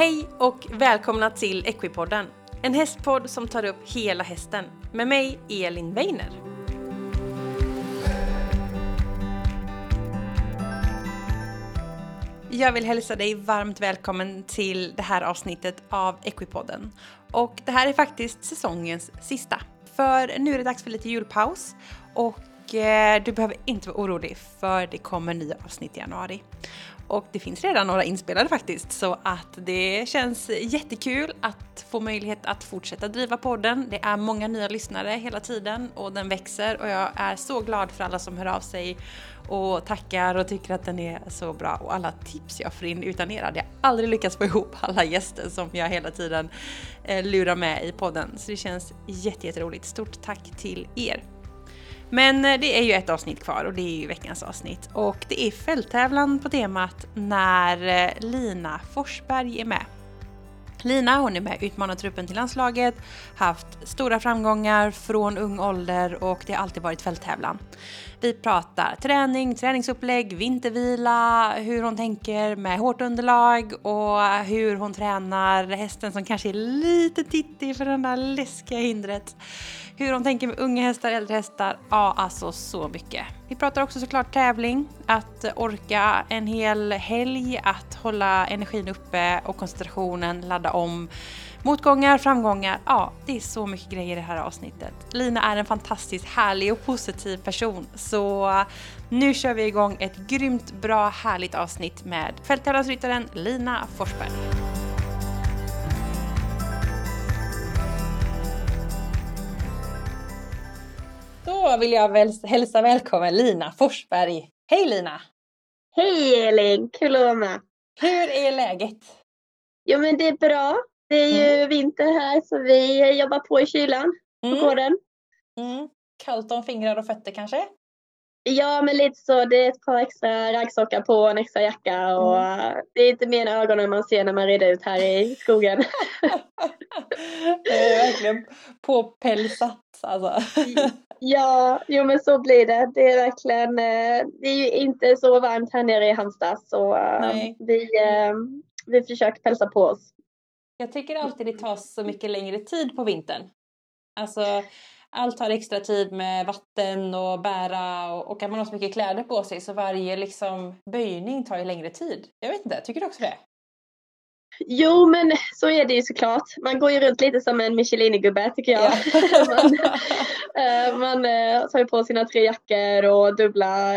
Hej och välkomna till Equipodden. En hästpodd som tar upp hela hästen. Med mig, Elin Weiner. Jag vill hälsa dig varmt välkommen till det här avsnittet av Equipodden. Och det här är faktiskt säsongens sista. För nu är det dags för lite julpaus och eh, du behöver inte vara orolig för det kommer nya avsnitt i januari. Och det finns redan några inspelade faktiskt så att det känns jättekul att få möjlighet att fortsätta driva podden. Det är många nya lyssnare hela tiden och den växer och jag är så glad för alla som hör av sig och tackar och tycker att den är så bra och alla tips jag får in utan er hade jag aldrig lyckats få ihop alla gäster som jag hela tiden eh, lurar med i podden. Så det känns jätteroligt. Stort tack till er! Men eh, det är ju ett avsnitt kvar och det är ju veckans avsnitt och det är fälttävlan på temat när eh, Lina Forsberg är med. Lina hon är med och utmanar truppen till landslaget, haft stora framgångar från ung ålder och det har alltid varit fälttävlan. Vi pratar träning, träningsupplägg, vintervila, hur hon tänker med hårt underlag och hur hon tränar hästen som kanske är lite tittig för det där läskiga hindret. Hur de tänker med unga hästar, äldre hästar, ja alltså så mycket. Vi pratar också såklart tävling, att orka en hel helg, att hålla energin uppe och koncentrationen, ladda om. Motgångar, framgångar, ja det är så mycket grejer i det här avsnittet. Lina är en fantastiskt härlig och positiv person så nu kör vi igång ett grymt bra härligt avsnitt med fälttävlansryttaren Lina Forsberg. Då vill jag väl hälsa välkommen Lina Forsberg. Hej Lina! Hej Elin, kul att vara med. Hur är läget? Jo men det är bra. Det är ju mm. vinter här så vi jobbar på i kylan på mm. gården. Mm. Kallt om fingrar och fötter kanske? Ja men lite så. Det är ett par extra raggsockar på och en extra jacka och mm. det är inte mer än ögonen man ser när man rider ut här i skogen. det är verkligen påpälsat alltså. Ja, jo men så blir det. Det är verkligen, eh, det är ju inte så varmt här nere i Halmstad så eh, vi, eh, vi försöker pälsa på oss. Jag tycker alltid det tar så mycket längre tid på vintern. Alltså allt tar extra tid med vatten och bära och, och att man har så mycket kläder på sig så varje liksom böjning tar ju längre tid. Jag vet inte, tycker du också det? Jo men så är det ju såklart. Man går ju runt lite som en Michelin-gubbe tycker jag. Ja. man uh, man uh, tar ju på sina tre jackor och dubbla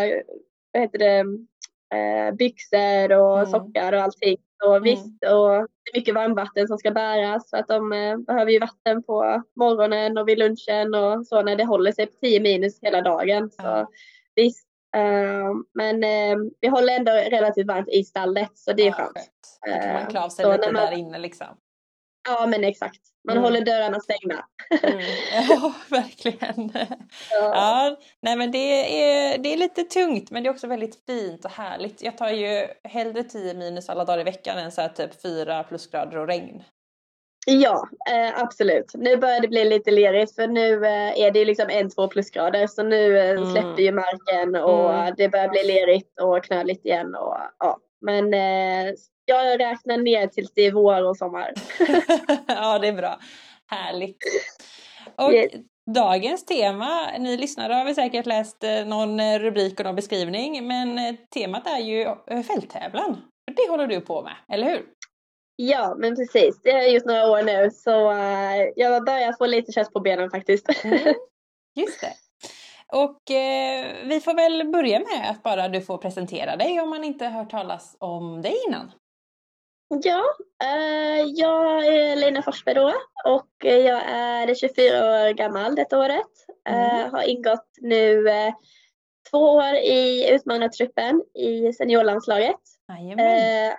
vad heter det, uh, byxor och mm. sockar och allting. Och mm. visst, och det är mycket varmvatten som ska bäras för att de behöver ju vatten på morgonen och vid lunchen och så när det håller sig på 10 minus hela dagen. Så visst, men vi håller ändå relativt varmt i stallet så det är skönt. Då kan man klä av sig lite man, där inne liksom. Ja men exakt. Man mm. håller dörrarna stängda. mm. Ja verkligen. Ja. ja. nej men det är, det är lite tungt men det är också väldigt fint och härligt. Jag tar ju hellre 10 minus alla dagar i veckan än så här typ 4 plusgrader och regn. Ja, eh, absolut. Nu börjar det bli lite lerigt för nu eh, är det liksom en, två plusgrader så nu eh, mm. släpper ju marken och mm. det börjar bli lerigt och knöligt igen. Och, ja. Men eh, jag räknar ner tills det är vår och sommar. ja, det är bra. Härligt. Och yes. dagens tema, ni lyssnare har väl säkert läst eh, någon eh, rubrik och någon beskrivning, men temat är ju fälttävlan. Det håller du på med, eller hur? Ja, men precis. Det är just några år nu så uh, jag börjar få lite kött på benen faktiskt. Mm. Just det. Och eh, vi får väl börja med att bara du får presentera dig om man inte hört talas om dig innan. Ja, eh, jag är Lina Forsberg då och jag är 24 år gammal detta året. Eh, mm. har ingått nu eh, två år i utmanartruppen i seniorlandslaget. Eh,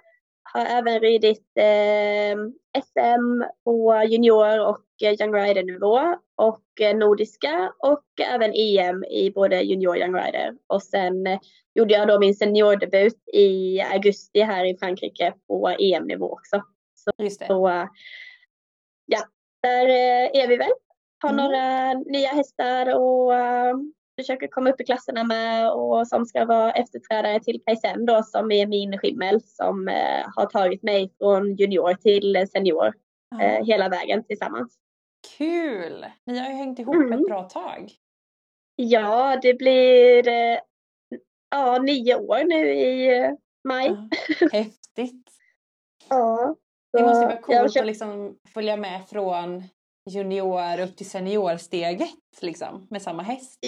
har även ridit eh, SM på junior och young rider nivå och eh, nordiska och även EM i både junior och young rider. Och sen eh, gjorde jag då min seniordebut i augusti här i Frankrike på EM-nivå också. Så, så eh, ja, där är vi väl. Har mm. några nya hästar och försöker komma upp i klasserna med och som ska vara efterträdare till Kajsen då som är min skimmel som eh, har tagit mig från junior till senior eh, hela vägen tillsammans. Kul! Ni har ju hängt ihop mm. ett bra tag. Ja, det blir eh, ja, nio år nu i eh, maj. Ja, häftigt! ja. Det måste vara coolt köpt... att liksom följa med från junior upp till seniorsteget liksom, med samma häst.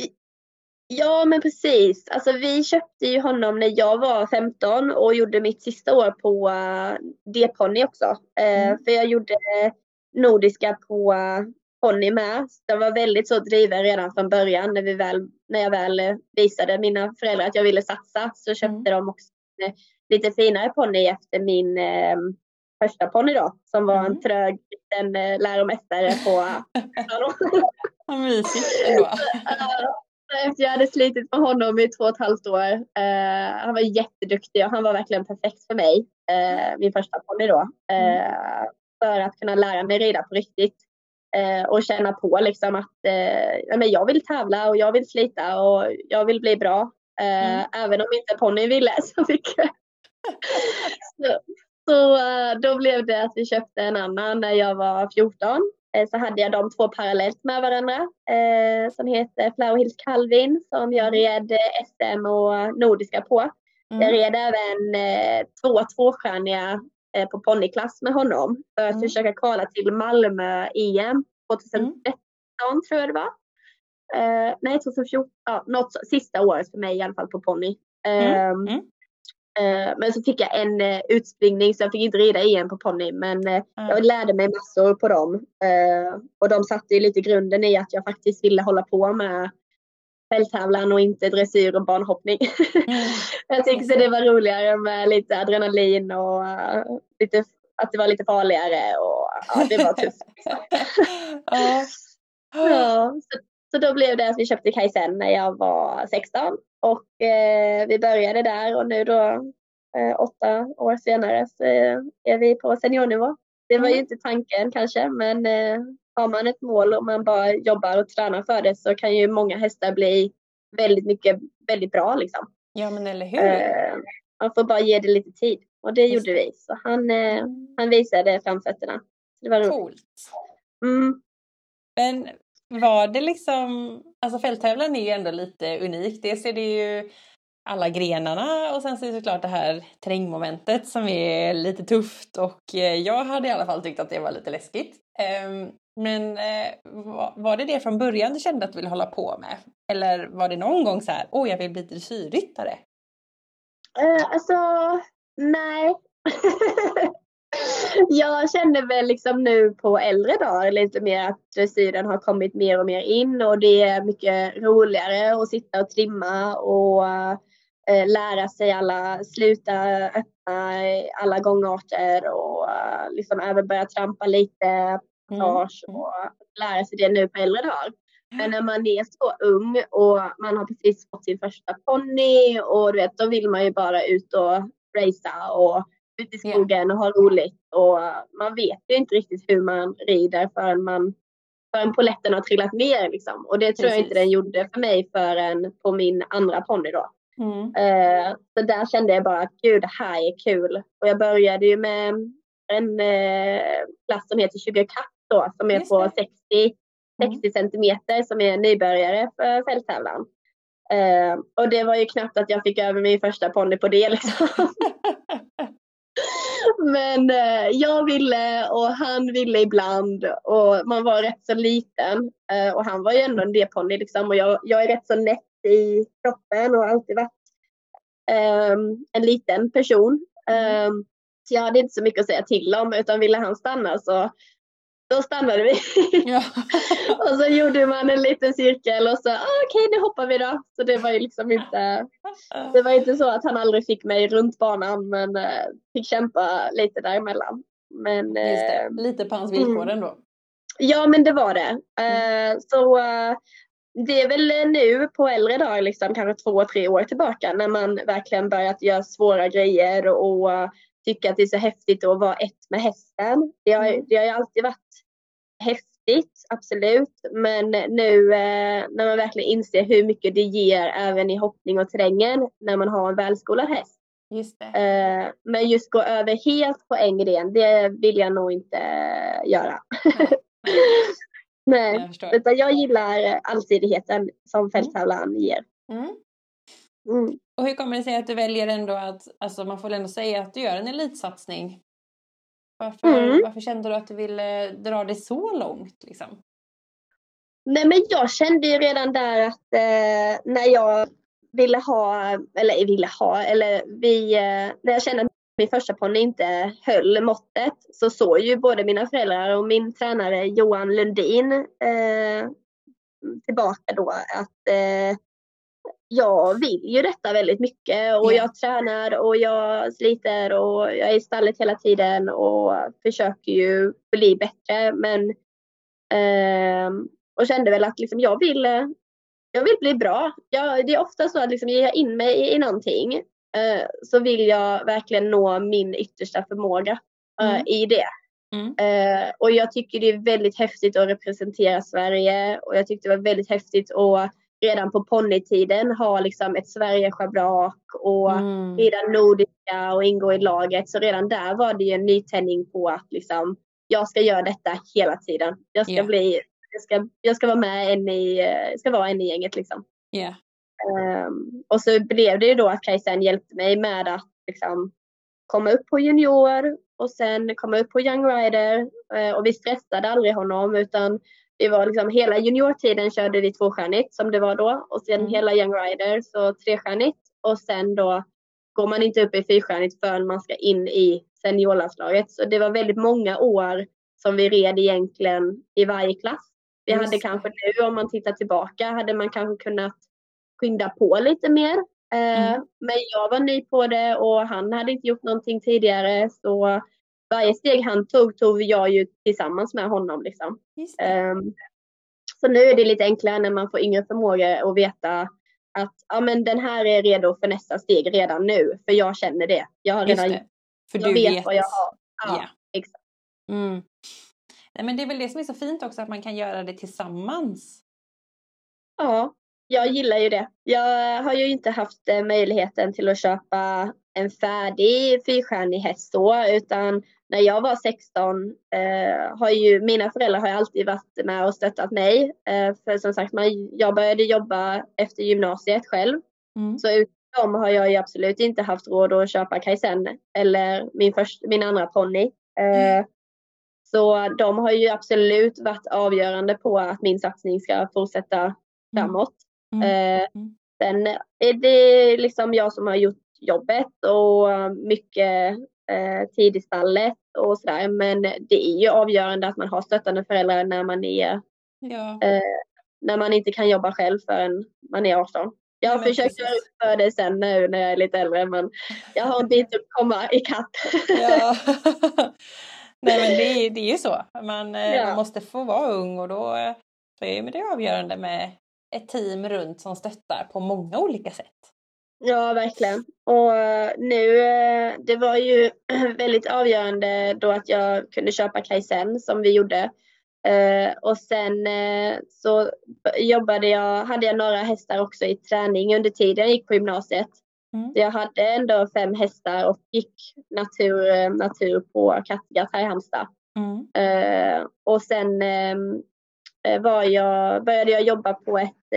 Ja men precis. Alltså vi köpte ju honom när jag var 15 och gjorde mitt sista år på uh, D-ponny också. Uh, mm. För jag gjorde nordiska på uh, ponny med. Jag var väldigt så driven redan från början när, vi väl, när jag väl visade mina föräldrar att jag ville satsa så köpte mm. de också lite finare ponny efter min eh, första ponny då som var mm. en trög liten eh, läromästare på Vad mysigt ändå. Efter jag hade slitit med honom i två och ett halvt år. Uh, han var jätteduktig och han var verkligen perfekt för mig. Uh, min första ponny då. Mm. För att kunna lära mig rida på riktigt. och känna på liksom att men jag vill tävla och jag vill slita och jag vill bli bra. Mm. Även om inte ponnyn ville så mycket. så, så då blev det att vi köpte en annan när jag var 14 Eh, så hade jag de två parallellt med varandra eh, som heter Flower Hills Calvin som jag mm. red SM och Nordiska på. Mm. Jag red även eh, två tvåstjärniga eh, på ponnyklass med honom för att mm. försöka kvala till Malmö EM 2013 mm. tror jag det var. Eh, nej 2014, ja, något, sista året för mig i alla fall på ponny. Mm. Eh, men så fick jag en uh, utspringning så jag fick inte rida igen på ponny men mm. jag lärde mig massor på dem. och de satte ju lite grunden i att jag faktiskt ville hålla på med fälttävlan och inte dressyr och banhoppning. Mm. jag tyckte det var roligare med lite adrenalin och lite, att det var lite farligare och ja, det var tufft. ja, så, så då blev det att vi köpte Kajsen när jag var 16 och eh, vi började där och nu då eh, åtta år senare så är vi på seniornivå. Det var ju mm. inte tanken kanske men eh, har man ett mål och man bara jobbar och tränar för det så kan ju många hästar bli väldigt mycket, väldigt bra liksom. Ja men eller hur. Eh, man får bara ge det lite tid och det Just. gjorde vi. Så han, eh, han visade framfötterna. Det var roligt. Coolt. Mm. Men var det liksom, alltså fälttävlan är ju ändå lite unik. Dels är det ju alla grenarna och sen så är det såklart det här terrängmomentet som är lite tufft och eh, jag hade i alla fall tyckt att det var lite läskigt. Ehm, men eh, var det det från början du kände att du ville hålla på med? Eller var det någon gång så här, åh jag vill bli dressyrryttare? Uh, alltså, nej. jag känner väl liksom nu på äldre dagar lite mer att dressyren har kommit mer och mer in och det är mycket roligare att sitta och trimma och äh, lära sig alla, sluta öppna alla gångarter och äh, liksom även börja trampa lite passage mm. och lära sig det nu på äldre dagar. Men när man är så ung och man har precis fått sin första ponny och du vet, då vill man ju bara ut och racea och ut i skogen och ha roligt. Och man vet ju inte riktigt hur man rider förrän, man, förrän poletten har trillat ner. Liksom. Och det tror Precis. jag inte den gjorde för mig förrän på min andra ponny då. Mm. Uh, så där kände jag bara att gud, det här är kul. Och jag började ju med en uh, klass som heter 20 katt då, som är Just på 60, 60 mm. centimeter som är nybörjare för fälttävlan. Uh, och det var ju knappt att jag fick över min första ponny på det liksom. Men eh, jag ville och han ville ibland och man var rätt så liten. Eh, och han var ju ändå en D-ponny liksom och jag, jag är rätt så nätt i kroppen och har alltid varit eh, en liten person. Eh, så jag hade inte så mycket att säga till om utan ville han stanna så då stannade vi. Ja. och så gjorde man en liten cirkel och så ah, okej okay, nu hoppar vi då. Så det var ju liksom inte, det var inte så att han aldrig fick mig runt banan men äh, fick kämpa lite däremellan. Men, äh, lite på hans villkor mm. ändå. Ja men det var det. Mm. Uh, så uh, det är väl nu på äldre dagar, liksom, kanske två, tre år tillbaka när man verkligen börjat göra svåra grejer och tycka att det är så häftigt att vara ett med hästen. Det har, mm. det har ju alltid varit häftigt absolut. Men nu eh, när man verkligen inser hur mycket det ger även i hoppning och terrängen när man har en välskolad häst. Just det. Eh, men just gå över helt på engelén, det vill jag nog inte göra. Nej, Jag förstår. utan jag gillar allsidigheten som fälttävlan ger. Mm. Mm. Och hur kommer det sig att du väljer ändå att, alltså man får väl ändå säga att du gör en elitsatsning? Varför, Mm. varför kände du att du ville dra det så långt liksom? Nej men jag kände ju redan där att eh, när jag ville ha, eller ville ha, eller vi, eh, när jag kände att min första ponny inte höll måttet så såg ju både mina föräldrar och min tränare Johan Lundin eh, tillbaka då att eh, jag vill ju detta väldigt mycket och Ja. jag tränar och jag sliter och jag är i stallet hela tiden och försöker ju bli bättre men ehm, och kände väl att liksom jag vill eh, jag vill bli bra. Jag, det är ofta så att liksom ger jag in mig i, i någonting eh, så vill jag verkligen nå min yttersta förmåga eh, Mm. i det. Mm. Eh, och jag tycker det är väldigt häftigt att representera Sverige och jag tyckte det var väldigt häftigt att redan på ponnytiden ha liksom ett Sverige-schabrak och Mm. rida nordiska och ingå i laget. Så redan där var det ju en nytändning på att liksom, jag ska göra detta hela tiden. Jag ska, Ja. bli, jag ska, jag ska vara med en i, eh, ska vara en i gänget liksom. Ja. Ehm, och så blev det ju då att Kajsen hjälpte mig med att liksom, komma upp på junior och sen komma upp på young rider. Eh, och vi stressade aldrig honom utan det var liksom hela juniortiden körde vi tvåstjärnigt som det var då och sen Mm. hela young rider så trestjärnigt och sen då går man inte upp i fyrstjärnigt förrän man ska in i seniorlandslaget. Så det var väldigt många år som vi red egentligen i varje klass. Vi Just hade kanske nu om man tittar tillbaka hade man kanske kunnat skynda på lite mer. Eh, Mm. Men jag var ny på det och han hade inte gjort någonting tidigare så varje steg han tog tog jag ju tillsammans med honom. Liksom. Ehm, så nu är det lite enklare när man får yngre förmågor och veta att ja, men den här är redo för nästa steg redan nu. För jag känner det. Jag har redan. För jag du vet vet. vad jag har. Ja, Ja. exakt. Mm. Nej, men det är väl det som är så fint också att man kan göra det tillsammans. Ja, jag gillar ju det. Jag har ju inte haft eh, möjligheten till att köpa en färdig fyrstjärnig häst så, utan när jag var 16 eh, har ju mina föräldrar har alltid varit med och stöttat mig. Eh, för som sagt, man, jag började jobba efter gymnasiet själv. Mm. Så utan dem har jag ju absolut inte haft råd att köpa Kajsen eller min, först, min andra ponny. Eh, så de har ju absolut varit avgörande på att min satsning ska fortsätta framåt. Mm. Eh, Mm. sen är det liksom jag som har gjort jobbet och mycket eh, tid i stallet och sådär. Men det är ju avgörande att man har stöttande föräldrar när man, är, Ja. när man inte kan jobba själv förrän man är 18. Jag har men försökt göra upp för det sen nu när jag är lite äldre men jag har en bit att komma ikapp. ja. Nej men det, är- det är ju så. Man, eh, Ja. man måste få vara ung och då, eh, då är det avgörande med ett team runt som stöttar på många olika sätt. Ja, verkligen. Och eh, nu, eh, det var ju väldigt avgörande då att jag kunde köpa Kajsen som vi gjorde. Eh, och sen så jobbade jag, hade jag några hästar också i träning under tiden jag gick på gymnasiet. Mm. Jag hade ändå fem hästar och gick natur, natur på Kattegatt här i Halmstad. Mm. Och sen ehm, eh, var jag, började jag jobba på ett,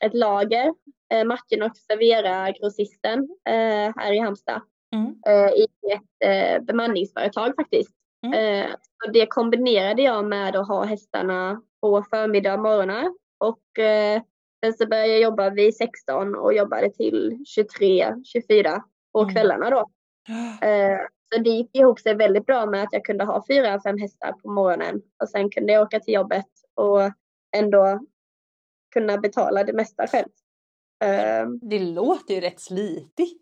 ett lager, eh, Macken och Servera grossisten eh, här i Halmstad, Mm. eh, i ett eh, bemanningsföretag faktiskt. Mm. Eh, så det kombinerade jag med att ha hästarna på förmiddag och morgnar. Och eh, sen så började jag jobba vid 16 och jobbade till 23, 24 på Mm. kvällarna då. Eh, Så det gick ihop sig väldigt bra med att jag kunde ha fyra, fem hästar på morgonen och sen kunde jag åka till jobbet och ändå kunna betala det mesta själv. Eh, Det låter ju rätt slitigt.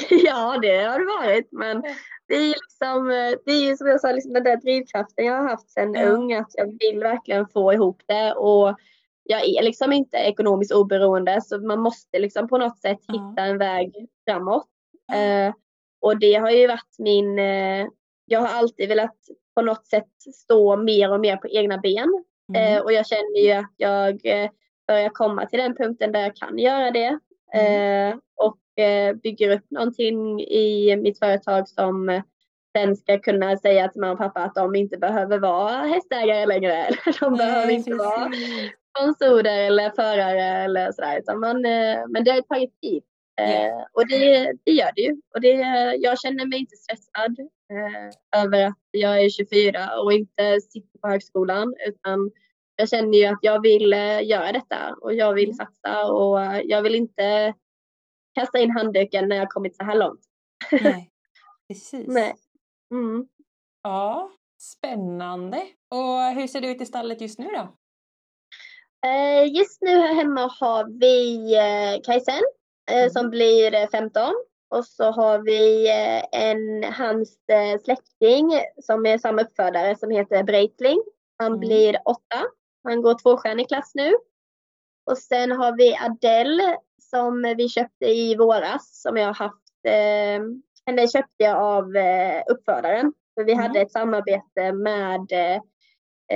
Ja, det har det varit, men det är ju liksom, eh, det är ju som jag sa, liksom den där drivkraften jag har haft sedan Ja. ung, att jag vill verkligen få ihop det och jag är liksom inte ekonomiskt oberoende så man måste liksom på något sätt Ja. hitta en väg framåt. Eh, och det har ju varit min, eh, jag har alltid velat på något sätt stå mer och mer på egna ben. Mm. Eh, och jag känner ju att jag eh, börjar komma till den punkten där jag kan göra det. Mm. Eh, och eh, bygger upp någonting i mitt företag som eh, sen ska kunna säga till mamma och pappa att de inte behöver vara hästägare längre. De behöver Nej, inte vara precis. sponsorer eller förare eller sådär. Man, men det har tagit tid. Ja. Och det, det gör det ju. Och det, jag känner mig inte stressad eh, över att jag är 24 och inte sitter på högskolan. Utan jag känner ju att jag vill eh, göra detta och jag vill Mm. satsa och eh, jag vill inte kasta in handduken när jag kommit så här långt. Nej, precis. Nej. Mm. Ja, spännande. Och hur ser det ut i stallet just nu då? Eh, just nu här hemma har vi Kajsen Mm. som blir eh, 15 och så har vi en hans släkting som är samma uppfödare som heter Breitling. Han Mm. blir 8. Han går tvåstjärnig klass nu. Och sen har vi Adele som vi köpte i våras som jag har haft. Eh, henne köpte jag av eh, uppfödaren. För vi Mm. hade ett samarbete med eh,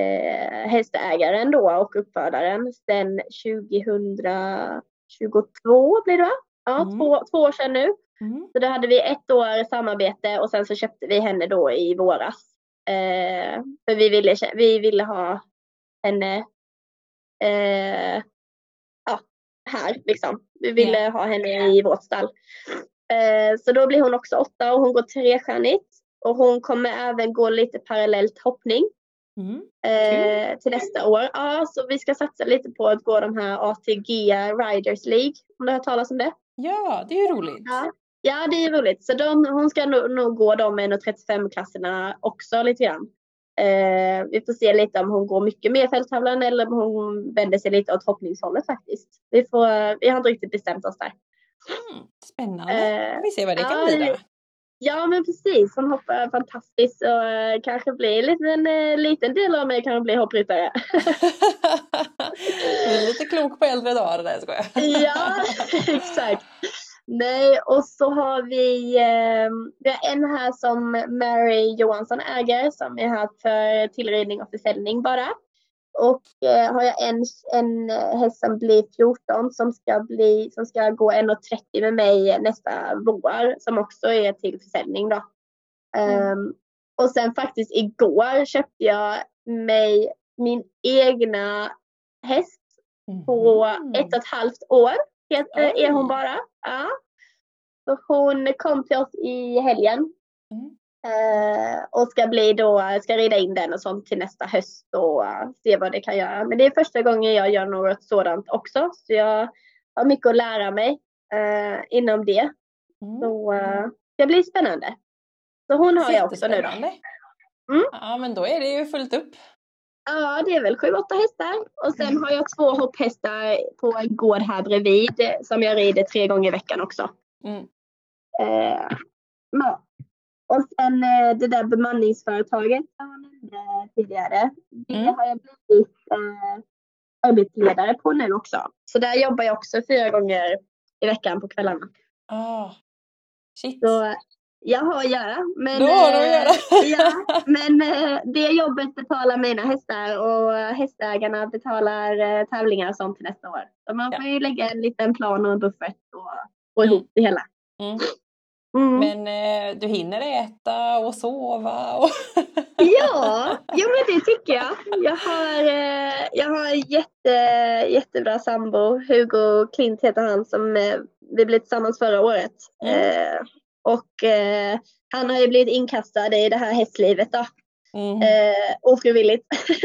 eh, hästägaren då och uppfödaren sedan 2022 blir det va? Ja, Mm. två, två år sedan nu. Mm. Så då hade vi ett år samarbete och sen så köpte vi henne då i våras. Eh, för vi ville, vi ville ha henne eh, ja, här liksom. Vi ville ha henne i vårt stall. Eh, så då blir hon också åtta och hon går trestjärnigt. Och hon kommer även gå lite parallellt hoppning Mm. eh, till nästa år. Ja, så vi ska satsa lite på att gå de här ATG Riders League. Om du har hört talas om det? Ja, det är ju roligt. Ja, ja det är roligt. Så de, hon ska nog, nog gå de 1,35-klasserna också lite grann. Eh, vi får se lite om hon går mycket mer fälttävlan eller om hon vänder sig lite åt hoppningshållet faktiskt. Vi, får, vi har inte riktigt bestämt oss där. Mm. Spännande. Eh, Vi ser vad det ja, kan bli då. Ja men precis, hon hoppar fantastiskt och eh, kanske blir en liten, eh, liten del av mig kan bli hoppryttare. lite klok på äldre dagar ska jag. ja, exakt. Nej, och så har vi, eh, vi har en här som Mary Johansson äger som är här för tillridning och försäljning bara. Och eh, har jag en, en häst som blir 14 som ska, bli, som ska gå 1,30 med mig nästa vår som också är till försäljning då. Mm. Ehm, och sen faktiskt igår köpte jag mig min egna häst på Mhm. ett och ett halvt år är hon bara. Ja. Så hon kom till oss i helgen Mm. eh, och ska bli då, ska rida in den och sånt till nästa höst och eh, se vad det kan göra. Men det är första gången jag gör något sådant också så jag har mycket att lära mig eh, inom det. Mm. Så det blir spännande. Så hon har jag också nu då. Mm. Ja, men då är det ju fullt upp. Ja, det är väl sju, åtta hästar. Och sen har jag två hopphästar på en gård här bredvid eh, som jag rider tre gånger i veckan också. Mm. Eh, ja. Och sen eh, det där bemanningsföretaget som jag nämnde tidigare. Det Mm. har jag blivit eh, arbetsledare på nu också. Så där jobbar jag också fyra gånger i veckan på kvällarna. Ah. Shit. Så jag har att göra. Men, Då har du att eh, göra. ja, men eh, det jobbet betalar mina hästar och hästägarna betalar eh, tävlingar och sånt till nästa år. Så man Ja. får ju lägga en liten plan och en buffert och få Mm. ihop det hela. Mm. Mm. Men du hinner äta och sova och... Ja, jo men det tycker jag. Jag har, jag har en jätte, jättebra sambo. Hugo Klint heter han som vi blev tillsammans förra året. Mm. Och eh, han har ju blivit inkastad i det här hästlivet då. Mm. Eh, ofrivilligt.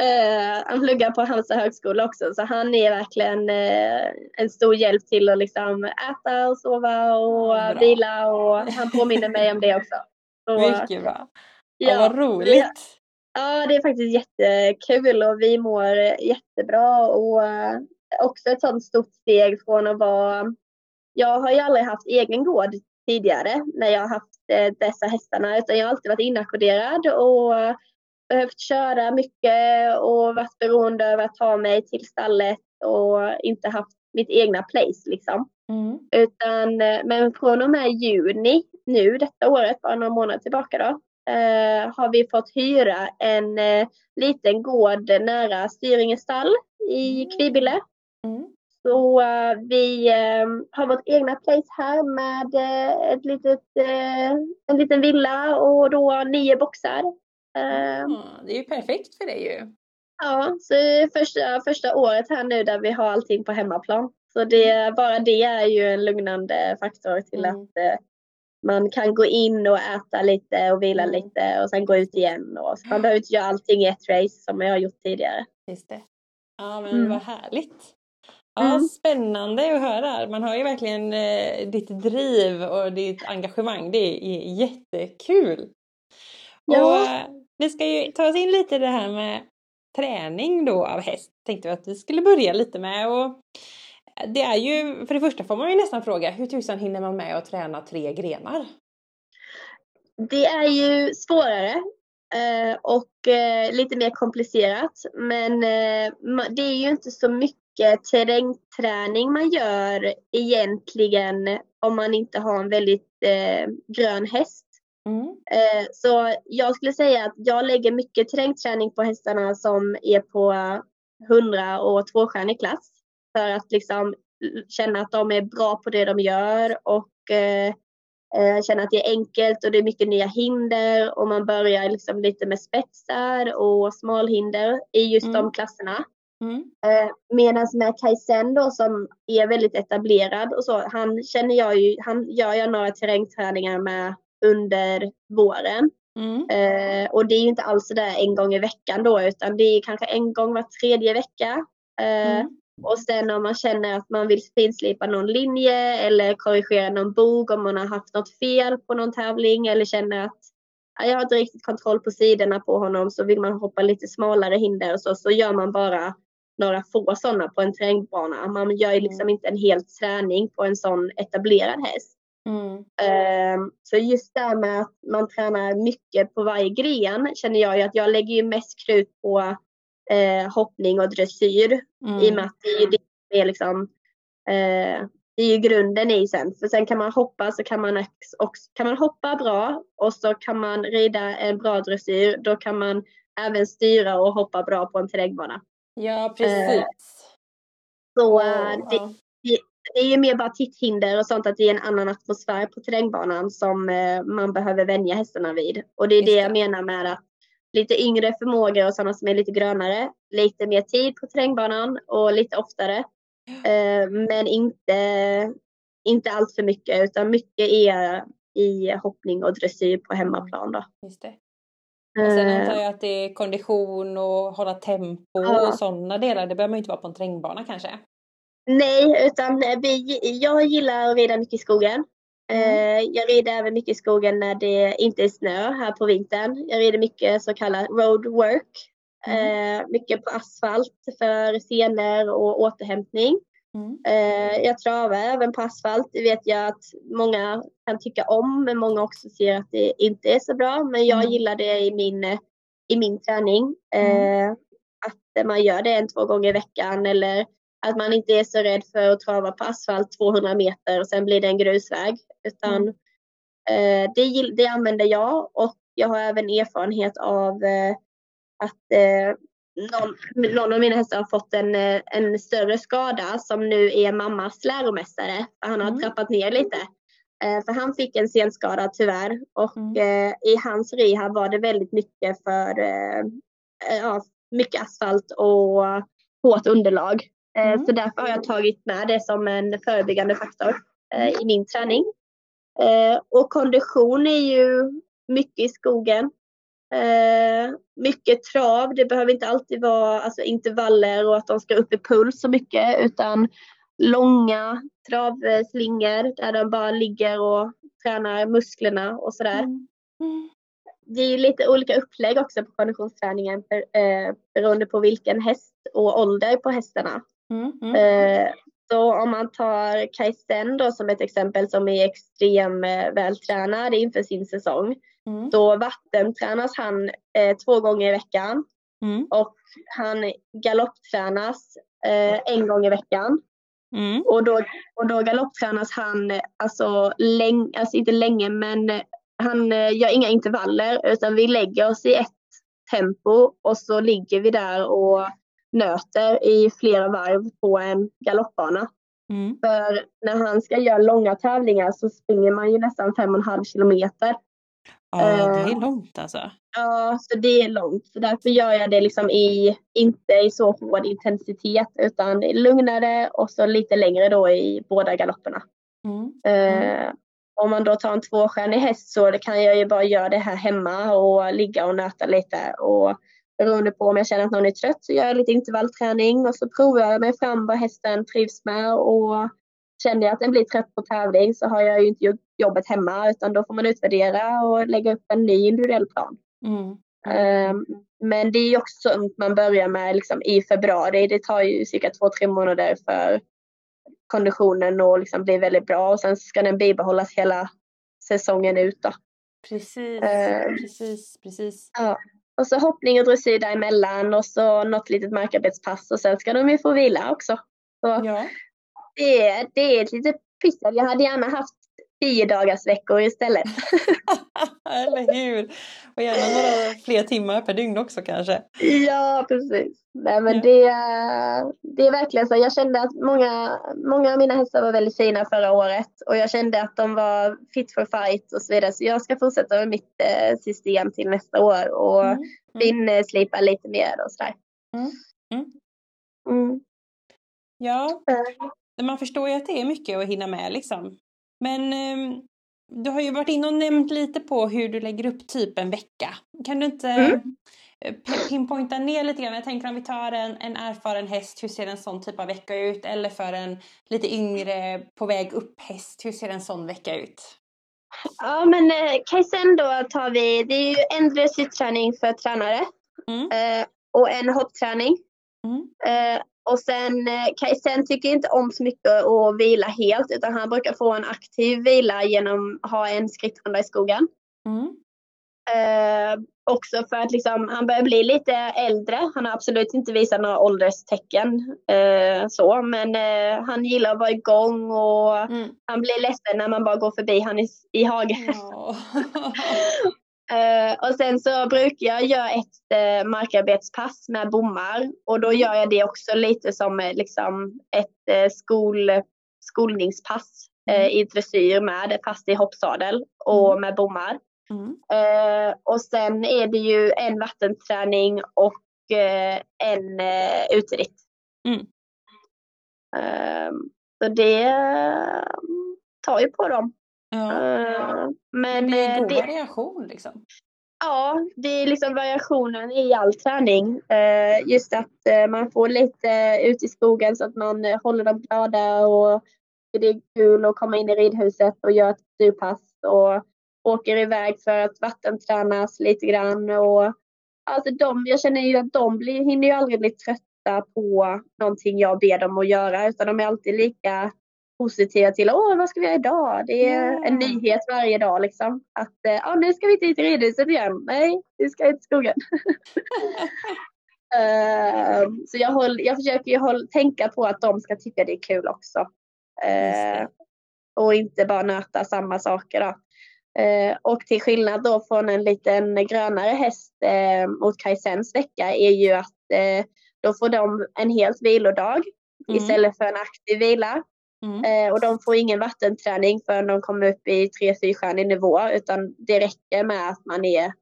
eh, han pluggar på Halmstad högskola också så han är verkligen eh, en stor hjälp till att liksom äta och sova och Ja, bra. vila och han påminner mig om det också. Så, Mycket bra. Ja, vad ja, roligt. ja, det är faktiskt jättekul och vi mår jättebra och eh, också ett sådant stort steg från att vara jag har ju aldrig haft egen gård tidigare när jag har haft eh, dessa hästarna utan jag har alltid varit inackorderad och eh, behövt köra mycket och varit beroende av att ta mig till stallet och inte haft mitt egna place liksom. Mm. Utan, eh, men från och med juni nu detta året, bara några månader tillbaka då, eh, har vi fått hyra en eh, liten gård nära Styringe stall i Mm. Kvibille. Mm. Så eh, vi eh, har vårt egna place här med eh, ett litet, en liten villa och då nio boxar. Ja, det är ju perfekt för dig ju. Ja, så det är första, första året här nu där vi har allting på hemmaplan. Så det, bara det är ju en lugnande faktor till Mm. att man kan gå in och äta lite och vila Mm. lite och sen gå ut igen. Och, man behöver inte göra allting i ett race som jag har gjort tidigare. Just det. Ja men Mm. vad härligt. Ja, Mm. Spännande att höra. Man har ju verkligen eh, ditt driv och ditt engagemang. Det är jättekul. Ja. Och eh, vi ska ju ta oss in lite i det här med träning då av häst. Tänkte vi att vi skulle börja lite med. Och det är ju, för det första får man ju nästan fråga, hur tusan hinner man med att träna tre grenar? Det är ju svårare eh, och eh, lite mer komplicerat. Men eh, det är ju inte så mycket terrängträning man gör egentligen om man inte har en väldigt eh, grön häst. Mm. Eh, Så jag skulle säga att jag lägger mycket terrängträning på hästarna som är på 100 och tvåstjärnig klass. För att liksom känna att de är bra på det de gör och eh, eh, känna att det är enkelt och det är mycket nya hinder och man börjar liksom lite med spetsar och smalhinder i just Mm. de klasserna. Mm. Eh, Medan med Kajsen då som är väldigt etablerad och så, han känner jag ju, han gör jag några terrängträningar med under våren. Mm. Eh, och det är ju inte alls sådär en gång i veckan då utan det är kanske en gång var tredje vecka. Eh, Mm. Och sen om man känner att man vill finslipa någon linje eller korrigera någon bog om man har haft något fel på någon tävling eller känner att ja, jag har inte riktigt kontroll på sidorna på honom så vill man hoppa lite smalare hinder och så, så gör man bara några få sådana på en terrängbana. Man gör ju liksom inte en hel träning på en sån etablerad häst. Mm. Ehm, Så just det här med att man tränar mycket på varje gren känner jag ju att jag lägger ju mest krut på eh, hoppning och dressyr Mm. i och med att det är ju det som är liksom eh, det är ju grunden i sen. För sen kan man hoppa så kan man också, kan man hoppa bra och så kan man rida en bra dressyr. Då kan man även styra och hoppa bra på en terrängbana. Ja, precis. Så eh, det, ja. det är ju mer bara titthinder och sånt att det är en annan atmosfär på terrängbanan som eh, man behöver vänja hästarna vid. Och det är Just det det. jag menar med att lite yngre förmågor och sådana som är lite grönare, lite mer tid på terrängbanan och lite oftare. Eh, men inte, inte allt för mycket utan mycket är i hoppning och dressyr på hemmaplan då. Just det. Och sen Eh, antar jag att det är kondition och hålla tempo Ja. och sådana delar. Det behöver man ju inte vara på en terrängbana kanske. Nej, utan vi, jag gillar att rida mycket i skogen. Mm. Eh, Jag rider även mycket i skogen när det inte är snö här på vintern. Jag rider mycket så kallad road work. Mm. Eh, Mycket på asfalt för senor och återhämtning. Mm. Eh, Jag travar även på asfalt. Det vet jag att många kan tycka om, men många också ser att det inte är så bra. Men jag Mm. gillar det i min, i min träning. Eh, Att man gör det en, två gånger i veckan eller att man inte är så rädd för att trava på asfalt 200 meter och sen blir det en grusväg. Utan eh, det, det använder jag och jag har även erfarenhet av eh, att eh, någon, någon av mina hästar har fått en, eh, en större skada som nu är mammas läromästare. Han har Mm. trappat ner lite. Eh, för han fick en senskada tyvärr och Mm. eh, i hans rehab var det väldigt mycket för ja, mycket asfalt och hårt underlag. Mm. Så därför har jag tagit med det som en förebyggande faktor eh, i min träning. Och kondition är ju mycket i skogen. Eh, mycket trav. Det behöver inte alltid vara alltså, intervaller och att de ska upp i puls så mycket utan långa travslingor där de bara ligger och tränar musklerna och sådär. Mm. Mm. Det är ju lite olika upplägg också på konditionsträningen eh, beroende på vilken häst och ålder på hästarna. Mm. Mm. Eh, så om man tar Kajsen då som ett exempel som är extrem eh, vältränad inför sin säsong. Mm. Då vattentränas han eh, två gånger i veckan Mm. och han galopptränas eh, en gång i veckan. Mm. Och då, och då galopptränas han eh, alltså, läng, alltså inte länge men eh, han gör inga intervaller utan vi lägger oss i ett tempo och så ligger vi där och nöter i flera varv på en galoppbana. Mm. För när han ska göra långa tävlingar så springer man ju nästan fem och en halv kilometer. Ja, det är långt alltså. Ja, så det är långt. Så därför gör jag det liksom i, inte i så hård intensitet utan lugnare och så lite längre då i båda galopperna. Mm. Mm. om man då tar en tvåstjärnig häst så kan jag ju bara göra det här hemma och ligga och nöta lite. Och beroende på om jag känner att någon är trött så gör jag lite intervallträning och så provar jag mig fram vad hästen trivs med och känner jag att den blir trött på tävling så har jag ju inte gjort jobbet hemma utan då får man utvärdera och lägga upp en ny individuell plan. Mm. Um, men det är också sånt man börjar med liksom i februari. Det tar ju cirka två, tre månader för konditionen att liksom bli väldigt bra och sen ska den bibehållas hela säsongen ut. Då. Precis, uh, precis, precis. Ja. Och så hoppning och dressyr däremellan och så något litet markarbetspass och sen ska de ju få vila också. Så ja. det, är, det är ett litet pyssel. Jag hade gärna haft tio dagars veckor istället. Eller hur! Och gärna några fler timmar per dygn också kanske. Ja, precis. Nej, men ja. det, det är verkligen så. Jag kände att många, många av mina hästar var väldigt fina förra året och jag kände att de var fit for fight och så vidare. Så jag ska fortsätta med mitt eh, system till nästa år och mm. Mm. slipa lite mer och sådär. Mm. Mm. mm. Ja, man förstår ju att det är mycket att hinna med liksom. Men eh, du har ju varit inne och nämnt lite på hur du lägger upp typ en vecka. Kan du inte mm. Eh, pinpointa ner lite grann? Jag tänker om vi tar en, en erfaren häst, hur ser en sån typ av vecka ut? Eller för en lite yngre på väg upp häst, hur ser en sån vecka ut? Ja men eh, då tar vi, det är ju en dressyrträning för tränare mm. eh, och en hoppträning. Mm. Eh, och sen eh, Kajsen tycker inte om så mycket att vila helt utan han brukar få en aktiv vila genom att ha en skrittrunda i skogen. Mm. Eh, också för att liksom, han börjar bli lite äldre. Han har absolut inte visat några ålderstecken eh, så men eh, han gillar att vara igång och mm. han blir ledsen när man bara går förbi han i, i hagen. Oh. Uh, och sen så brukar jag göra ett uh, markarbetspass med bommar och då gör jag det också lite som uh, liksom ett skol, skolningspass mm. i dressyr med fast i hoppsadel och mm. med bommar. Mm. och sen är det ju en vattenträning och en uh, uteritt. Mm. så det tar ju på dem. Ja. men det är en god det, variation liksom. Ja, det är liksom variationen i all träning. Just att man får lite ut i skogen så att man håller dem glada och det är kul att komma in i ridhuset och göra ett styrpass och åker iväg för att vattentränas lite grann. Och, alltså de, jag känner ju att de blir, hinner ju aldrig bli trötta på någonting jag ber dem att göra utan de är alltid lika positiva till åh vad ska vi göra idag? Det är yeah. en nyhet varje dag liksom. Att ja, nu ska vi inte till ridhuset igen. Nej, vi ska ut i skogen. uh, så jag, håll, jag försöker ju håll, tänka på att de ska tycka det är kul också. Uh, och inte bara nöta samma saker då. Uh, och till skillnad då från en liten grönare häst mot Kajsens vecka är ju att då får de en helt vilodag mm. istället för en aktiv vila. Mm. Eh, och de får ingen vattenträning förrän de kommer upp i 3-4 nivå utan det räcker med att man är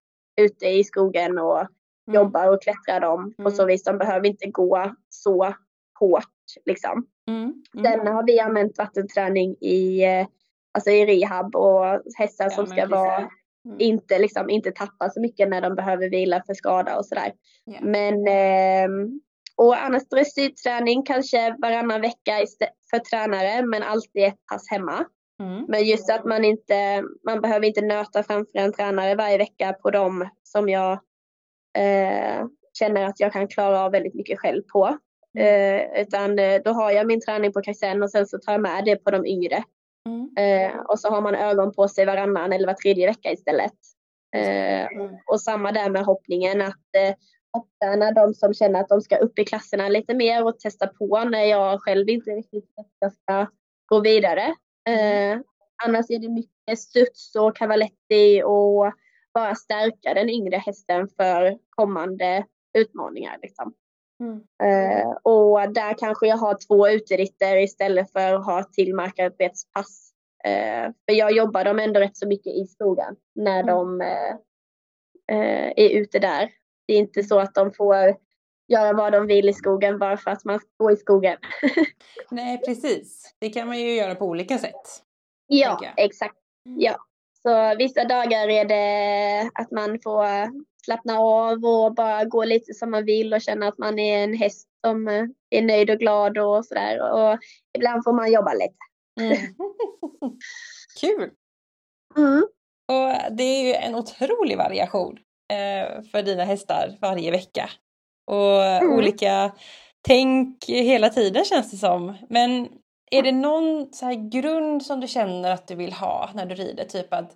ute i skogen och mm. jobbar och klättrar dem på så mm. vis. De behöver inte gå så hårt liksom. Mm. Mm. Sen har vi använt vattenträning i, eh, alltså i rehab och hästar ja, som ska vara mm. inte, liksom, inte tappa så mycket när de behöver vila för skada och sådär. Yeah. Men eh, och annars dressyrträning kanske varannan vecka för tränare men alltid ett pass hemma. Mm. Men just att man inte, man behöver inte nöta framför en tränare varje vecka på dem som jag eh, känner att jag kan klara av väldigt mycket själv på. Mm. Eh, utan eh, då har jag min träning på Kajsen och sen så tar jag med det på de yngre. Mm. Eh, och så har man ögon på sig varannan eller var tredje vecka istället. Eh, mm. och samma där med hoppningen att eh, hoppträna de som känner att de ska upp i klasserna lite mer och testa på när jag själv inte riktigt vet att jag ska gå vidare. Eh, annars är det mycket studs och cavaletti och bara stärka den yngre hästen för kommande utmaningar. Liksom. Mm. Uh, och där kanske jag har två uteritter istället för att ha till markarbetspass. Uh, för jag jobbar dem ändå rätt så mycket i skogen när mm. de uh, är ute där. Det är inte så att de får göra vad de vill i skogen bara för att man ska gå i skogen. Nej, precis. Det kan man ju göra på olika sätt. Ja, exakt. Mm. Ja. Så vissa dagar är det att man får slappna av och bara gå lite som man vill och känna att man är en häst som är nöjd och glad och sådär. Och ibland får man jobba lite. Mm. Kul! Mm. Och det är ju en otrolig variation för dina hästar varje vecka och mm. olika tänk hela tiden känns det som. Men är det någon så här grund som du känner att du vill ha när du rider? Typ att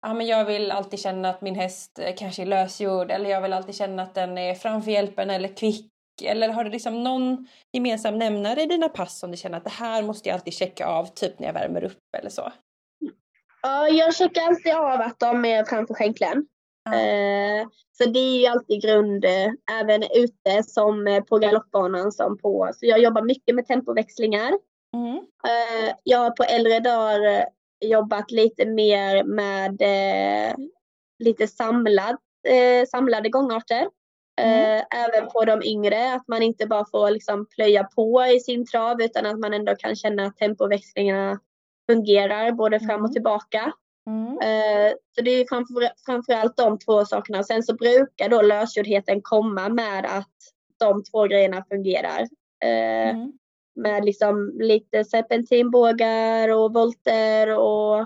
ah, men jag vill alltid känna att min häst eh, kanske är lösgjord eller jag vill alltid känna att den är framför hjälpen eller kvick. Eller har du liksom någon gemensam nämnare i dina pass som du känner att det här måste jag alltid checka av typ när jag värmer upp eller så? Ja, jag checkar alltid av att de är framför skänklen. Eh, så det är ju alltid grund, eh, även ute som eh, på galoppbanan som på, så jag jobbar mycket med tempoväxlingar. Mm. Jag har på äldre dagar jobbat lite mer med lite samlad, samlade gångarter. Mm. Även på de yngre, att man inte bara får liksom plöja på i sin trav utan att man ändå kan känna att tempoväxlingarna fungerar både fram och mm. tillbaka. Mm. Eh, så det är framför, framförallt de två sakerna. Sen så brukar då lösgjordheten komma med att de två grejerna fungerar. Eh, mm. Med liksom lite serpentinbågar och volter och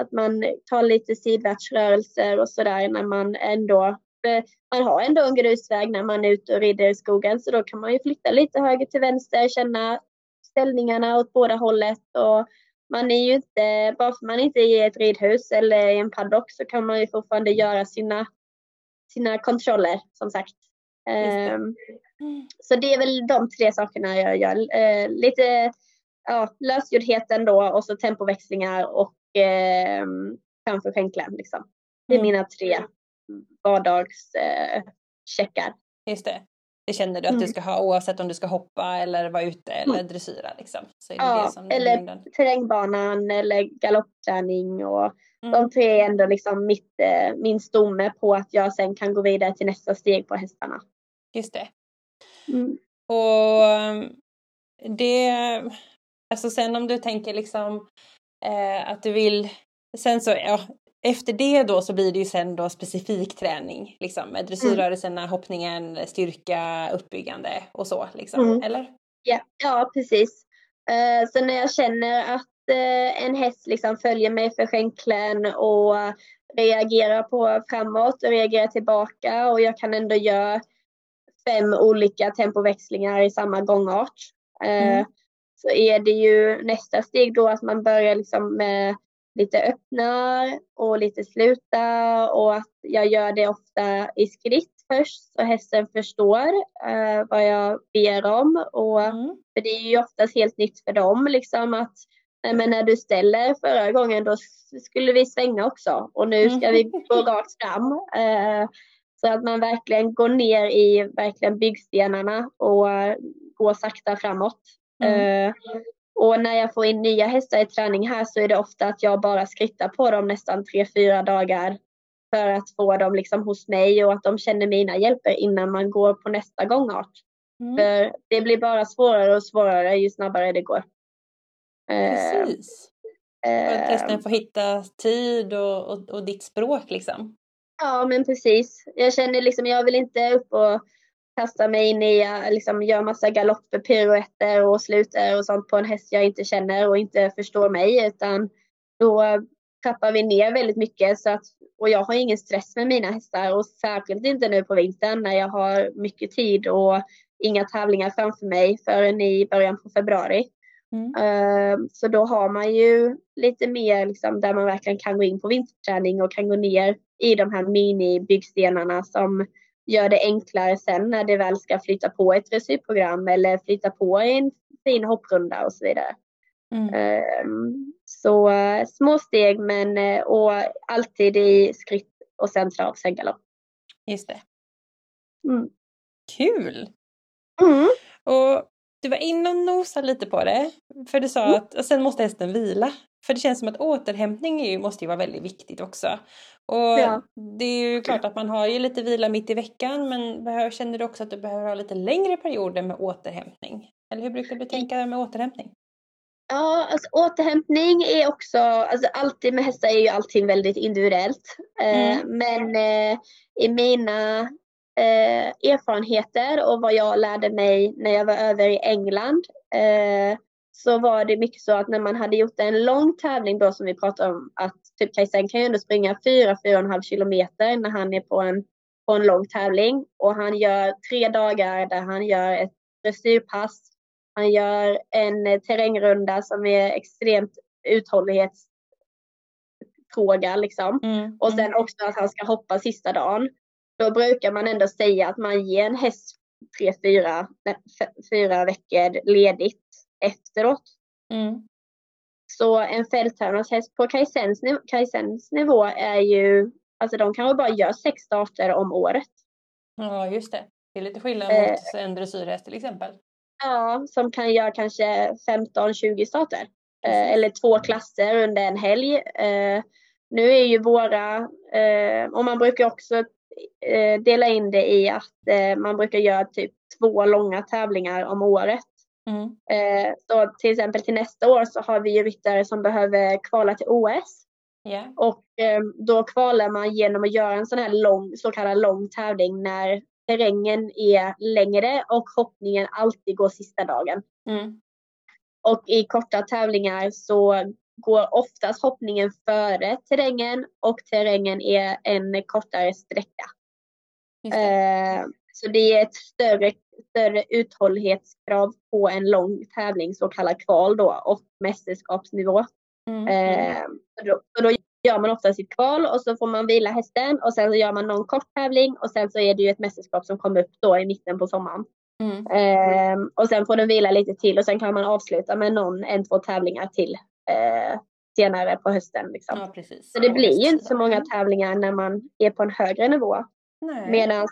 att man tar lite sidvärtsrörelser och sådär när man ändå man har ändå en grusväg när man är ute och rider i skogen så då kan man ju flytta lite höger till vänster, känna ställningarna åt båda hållet och man är ju inte, bara för man inte är i ett ridhus eller i en paddock så kan man ju fortfarande göra sina, sina kontroller som sagt. Um, så det är väl de tre sakerna jag gör. Uh, lite ja, lösgjordheten då och så tempoväxlingar och uh, framför skänklen. Liksom. Det är mm. mina tre vardagscheckar. Uh, Just det. Det känner du att mm. du ska ha oavsett om du ska hoppa eller vara ute eller mm. dressyra. Liksom. Så är det ja, det som eller grunden. terrängbanan eller galoppträning. Och mm. De tre är ändå liksom mitt, eh, min stomme på att jag sen kan gå vidare till nästa steg på hästarna. Just det. Mm. Och ehm, det, alltså sen om du tänker liksom eh, att du vill, sen så, ja, efter det då så blir det ju sen då specifik träning liksom med dressyrrörelserna, mm. hoppningen, styrka, uppbyggande och så liksom, mm. eller? Ja, ja precis. Uh, så när jag känner att uh, en häst liksom följer mig för skänklen och reagerar på framåt och reagerar tillbaka och jag kan ändå göra fem olika tempoväxlingar i samma gångart. Uh, mm. Så är det ju nästa steg då att man börjar liksom med lite öppnar och lite sluta och att jag gör det ofta i skritt först så hästen förstår uh, vad jag ber om. Och, mm. För det är ju oftast helt nytt för dem liksom att men när du ställer förra gången då skulle vi svänga också och nu ska vi gå rakt fram. Uh, så att man verkligen går ner i verkligen byggstenarna och går sakta framåt. Mm. Uh, och när jag får in nya hästar i träning här så är det ofta att jag bara skrittar på dem nästan tre, fyra dagar för att få dem liksom hos mig och att de känner mina hjälper innan man går på nästa gångart. Mm. För det blir bara svårare och svårare ju snabbare det går. Precis. För att hästen eh, får hitta tid och, och, och ditt språk liksom. Ja men precis. Jag känner liksom, jag vill inte upp och kasta mig in i, liksom gör massa galopper, piruetter och sluter och sånt på en häst jag inte känner och inte förstår mig utan då trappar vi ner väldigt mycket så att, och jag har ingen stress med mina hästar och särskilt inte nu på vintern när jag har mycket tid och inga tävlingar framför mig förrän i början på februari. Mm. Uh, så då har man ju lite mer liksom, där man verkligen kan gå in på vinterträning och kan gå ner i de här mini-byggstenarna som gör det enklare sen när det väl ska flytta på ett dressyrprogram eller flytta på en fin hopprunda och så vidare. Mm. Um, Så uh, små steg men uh, och alltid i skritt och sen trav, sen galopp. Just det. Mm. Kul! Mm. Och du var inne och nosade lite på det. För du sa Mm. att och sen måste hästen vila. För det känns som att återhämtning ju, måste ju vara väldigt viktigt också. Och Ja. det är ju klart att man har ju lite vila mitt i veckan men behöver, känner du också att du behöver ha lite längre perioder med återhämtning? Eller hur brukar du tänka med återhämtning? Ja, alltså återhämtning är också, alltså alltid med hästar är ju allting väldigt individuellt. Eh, Men eh, i mina eh, erfarenheter och vad jag lärde mig när jag var över i England eh, så var det mycket så att när man hade gjort en lång tävling då som vi pratade om att typ Kajsen kan ju ändå springa 4-4,5 kilometer när han är på en, på en lång tävling och han gör tre dagar där han gör ett dressyrpass han gör en eh, terrängrunda som är extremt uthållighetsfråga liksom. Mm. Och sen också att han ska hoppa sista dagen. Då brukar man ändå säga att man ger en häst tre, fyra, fyra veckor ledigt efteråt. Mm. Så en fälttävlingshäst på Kajsens, niv- Kajsens nivå är ju, alltså de kanske bara gör sex starter om året. Ja, just det. Det är lite skillnad Eh. mot en dressyrhäst till exempel. Ja, som kan göra kanske 15-20 starter. Eh, eller två klasser under en helg. Eh, nu är ju våra, eh, och man brukar också eh, dela in det i att eh, man brukar göra typ två långa tävlingar om året. Mm. Eh, så till exempel till nästa år så har vi ju ryttare som behöver kvala till OS. Ja. Och eh, då kvalar man genom att göra en sån här lång, så kallad lång tävling när terrängen är längre och hoppningen alltid går sista dagen. Mm. Och i korta tävlingar så går oftast hoppningen före terrängen och terrängen är en kortare sträcka. Det. Eh, så det är ett större, större uthållighetskrav på en lång tävling, så kallad kval då, och mästerskapsnivå. Mm. Mm. Eh, så då, så då gör man ofta sitt kval och så får man vila hästen och sen så gör man någon kort tävling och sen så är det ju ett mästerskap som kommer upp då i mitten på sommaren. Mm. Eh, och sen får den vila lite till och sen kan man avsluta med någon, en, två tävlingar till eh, senare på hösten. Liksom. Ja. Så det blir ju inte så många tävlingar när man är på en högre nivå. Medan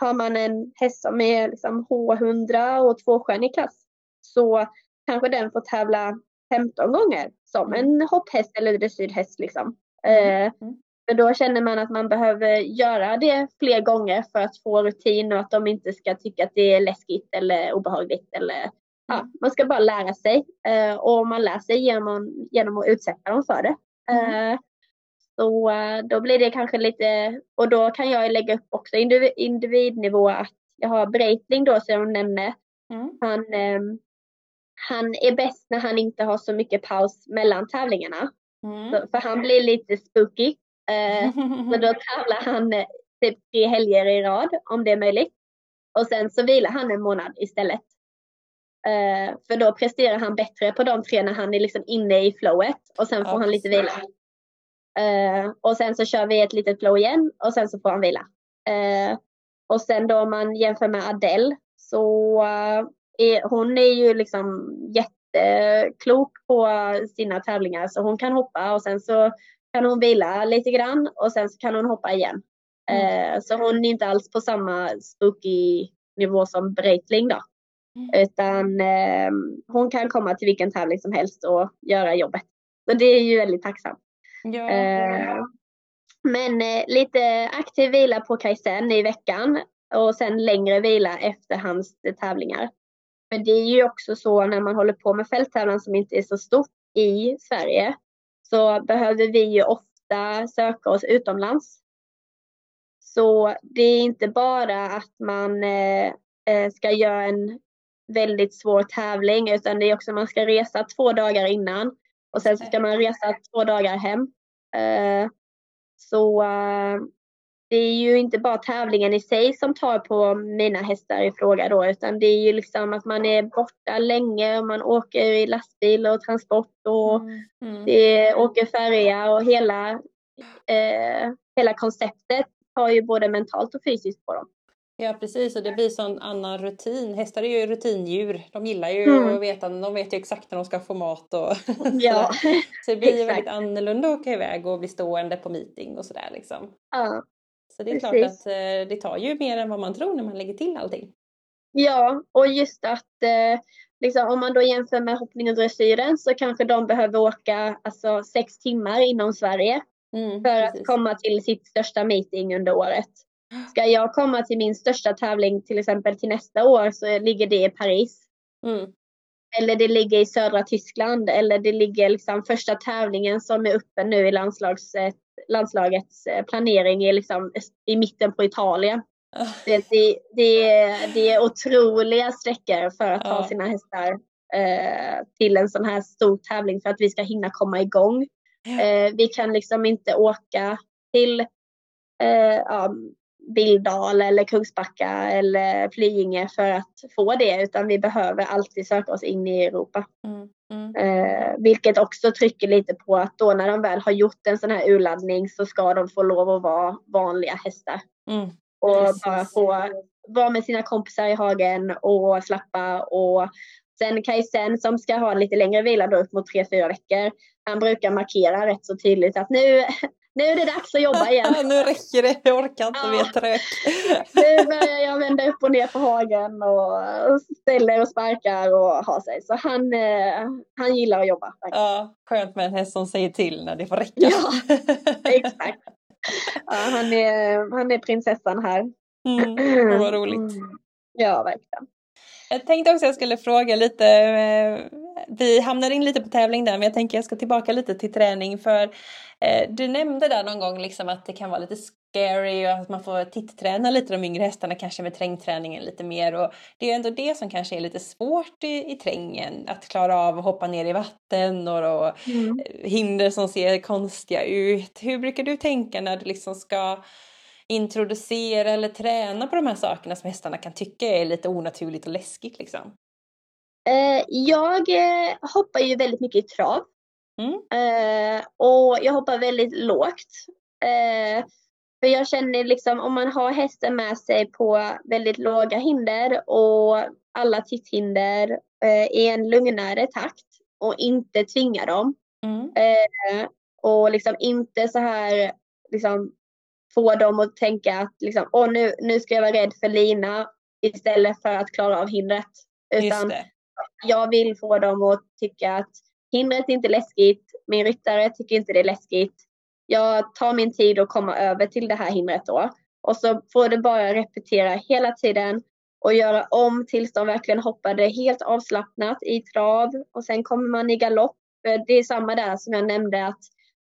har man en häst som är liksom H100 och tvåstjärnig klass så kanske den får tävla 15 gånger som Mm. en hopphäst eller dressyrhäst. Liksom. Mm. Eh, Mm. för då känner man att man behöver göra det fler gånger för att få rutin och att de inte ska tycka att det är läskigt eller obehagligt. Eller, ja, Mm. man ska bara lära sig eh, och man lär sig genom, genom att utsätta dem för det. Mm. Eh, så eh, då blir det kanske lite, och då kan jag lägga upp också individ, individnivå att jag har Breitling då som jag nämnde. Mm. Han, ehm, han är bäst när han inte har så mycket paus mellan tävlingarna. Mm. Så, för han blir lite spooky. Så då tävlar han typ tre helger i rad om det är möjligt. Och sen så vilar han en månad istället. Eh, för då presterar han bättre på de tre när han är liksom inne i flowet och sen får Ja, han lite vila. Eh, och sen så kör vi ett litet flow igen och sen så får han vila. Eh, och sen då om man jämför med Adele så eh, är hon är ju liksom jätteklok på sina tävlingar så hon kan hoppa och sen så kan hon vila lite grann och sen så kan hon hoppa igen. Mm. Eh, så hon är inte alls på samma spooky nivå som Breitling då. Mm. Utan eh, hon kan komma till vilken tävling som helst och göra jobbet. Så det är ju väldigt tacksamt. Ja. Eh, men eh, lite aktiv vila på Kajsen i veckan och sen längre vila efter hans tävlingar. Men det är ju också så när man håller på med fälttävlan som inte är så stort i Sverige så behöver vi ju ofta söka oss utomlands. Så det är inte bara att man eh, eh, ska göra en väldigt svår tävling utan det är också man ska resa två dagar innan och sen så ska man resa två dagar hem. Eh, så eh, det är ju inte bara tävlingen i sig som tar på mina hästar i fråga då utan det är ju liksom att man är borta länge och man åker i lastbil och transport och Mm. Mm. det åker färja och hela, eh, hela konceptet har ju både mentalt och fysiskt på dem. Ja precis och det blir sån annan rutin. Hästar är ju rutindjur. De gillar ju Mm. att veta, de vet ju exakt när de ska få mat och Ja. Så det blir ju väldigt annorlunda att åka iväg och bli stående på meeting och sådär liksom. ja. Så det är klart Precis. att eh, det tar ju mer än vad man tror när man lägger till allting. Ja, och just att eh, liksom, om man då jämför med hoppning och dressyren så kanske de behöver åka alltså, sex timmar inom Sverige Mm, för att precis. komma till sitt största meeting under året. Ska jag komma till min största tävling till exempel till nästa år så ligger det i Paris. Mm, Eller det ligger i södra Tyskland eller det ligger liksom första tävlingen som är uppe nu i landslags, landslagets eh, planering är liksom i mitten på Italien. Det, det, det, är- det är otroliga sträckor för att ta sina hästar eh, till en sån här stor tävling för att vi ska hinna komma igång. Eh, vi kan liksom inte åka till eh, ja, Billdal eller Kungsbacka eller Flyinge för att få det utan vi behöver alltid söka oss in i Europa. Mm, mm. Eh, vilket också trycker lite på att då när de väl har gjort en sån här urladdning så ska de få lov att vara vanliga hästar. Mm. Och Precis. bara få vara med sina kompisar i hagen och slappa. Och sen Kajsen som ska ha en lite längre vila då upp mot tre fyra veckor. Han brukar markera rätt så tydligt att nu, nu är det dags att jobba igen. nu räcker det, jag orkar inte, Ja. är trött. Nu börjar jag vända upp och ner på hagen och ställer och sparkar och har sig. Så han, eh, han gillar att jobba. faktiskt. Ja, skönt med en häst som säger till när det får räcka. Ja, Exakt. Ja, han, är, han är prinsessan här. Mm, vad roligt. Mm. Ja, verkligen. Jag tänkte också jag skulle fråga lite, eh, vi hamnar in lite på tävling där men jag tänker jag ska tillbaka lite till träning för eh, du nämnde där någon gång liksom att det kan vara lite scary och att man får tittträna lite de yngre hästarna kanske med trängträningen lite mer och det är ändå det som kanske är lite svårt i, i trängen att klara av att hoppa ner i vatten och då, Mm. hinder som ser konstiga ut. Hur brukar du tänka när du liksom ska introducera eller träna på de här sakerna som hästarna kan tycka är lite onaturligt och läskigt liksom? Eh, jag eh, hoppar ju väldigt mycket i trav. Mm. Eh, och jag hoppar väldigt lågt. För jag känner liksom om man har hästen med sig på väldigt låga hinder och alla titthinder i en lugnare takt och inte tvinga dem. Mm. Och liksom inte så här liksom få dem att tänka att liksom, Åh, nu, nu ska jag vara rädd för lina istället för att klara av hindret. Utan jag vill få dem att tycka att hindret är inte läskigt, min ryttare tycker inte det är läskigt. Jag tar min tid att komma över till det här hindret då. Och så får det bara repetera hela tiden och göra om tills de verkligen hoppade helt avslappnat i trav och sen kommer man i galopp. Det är samma där som jag nämnde att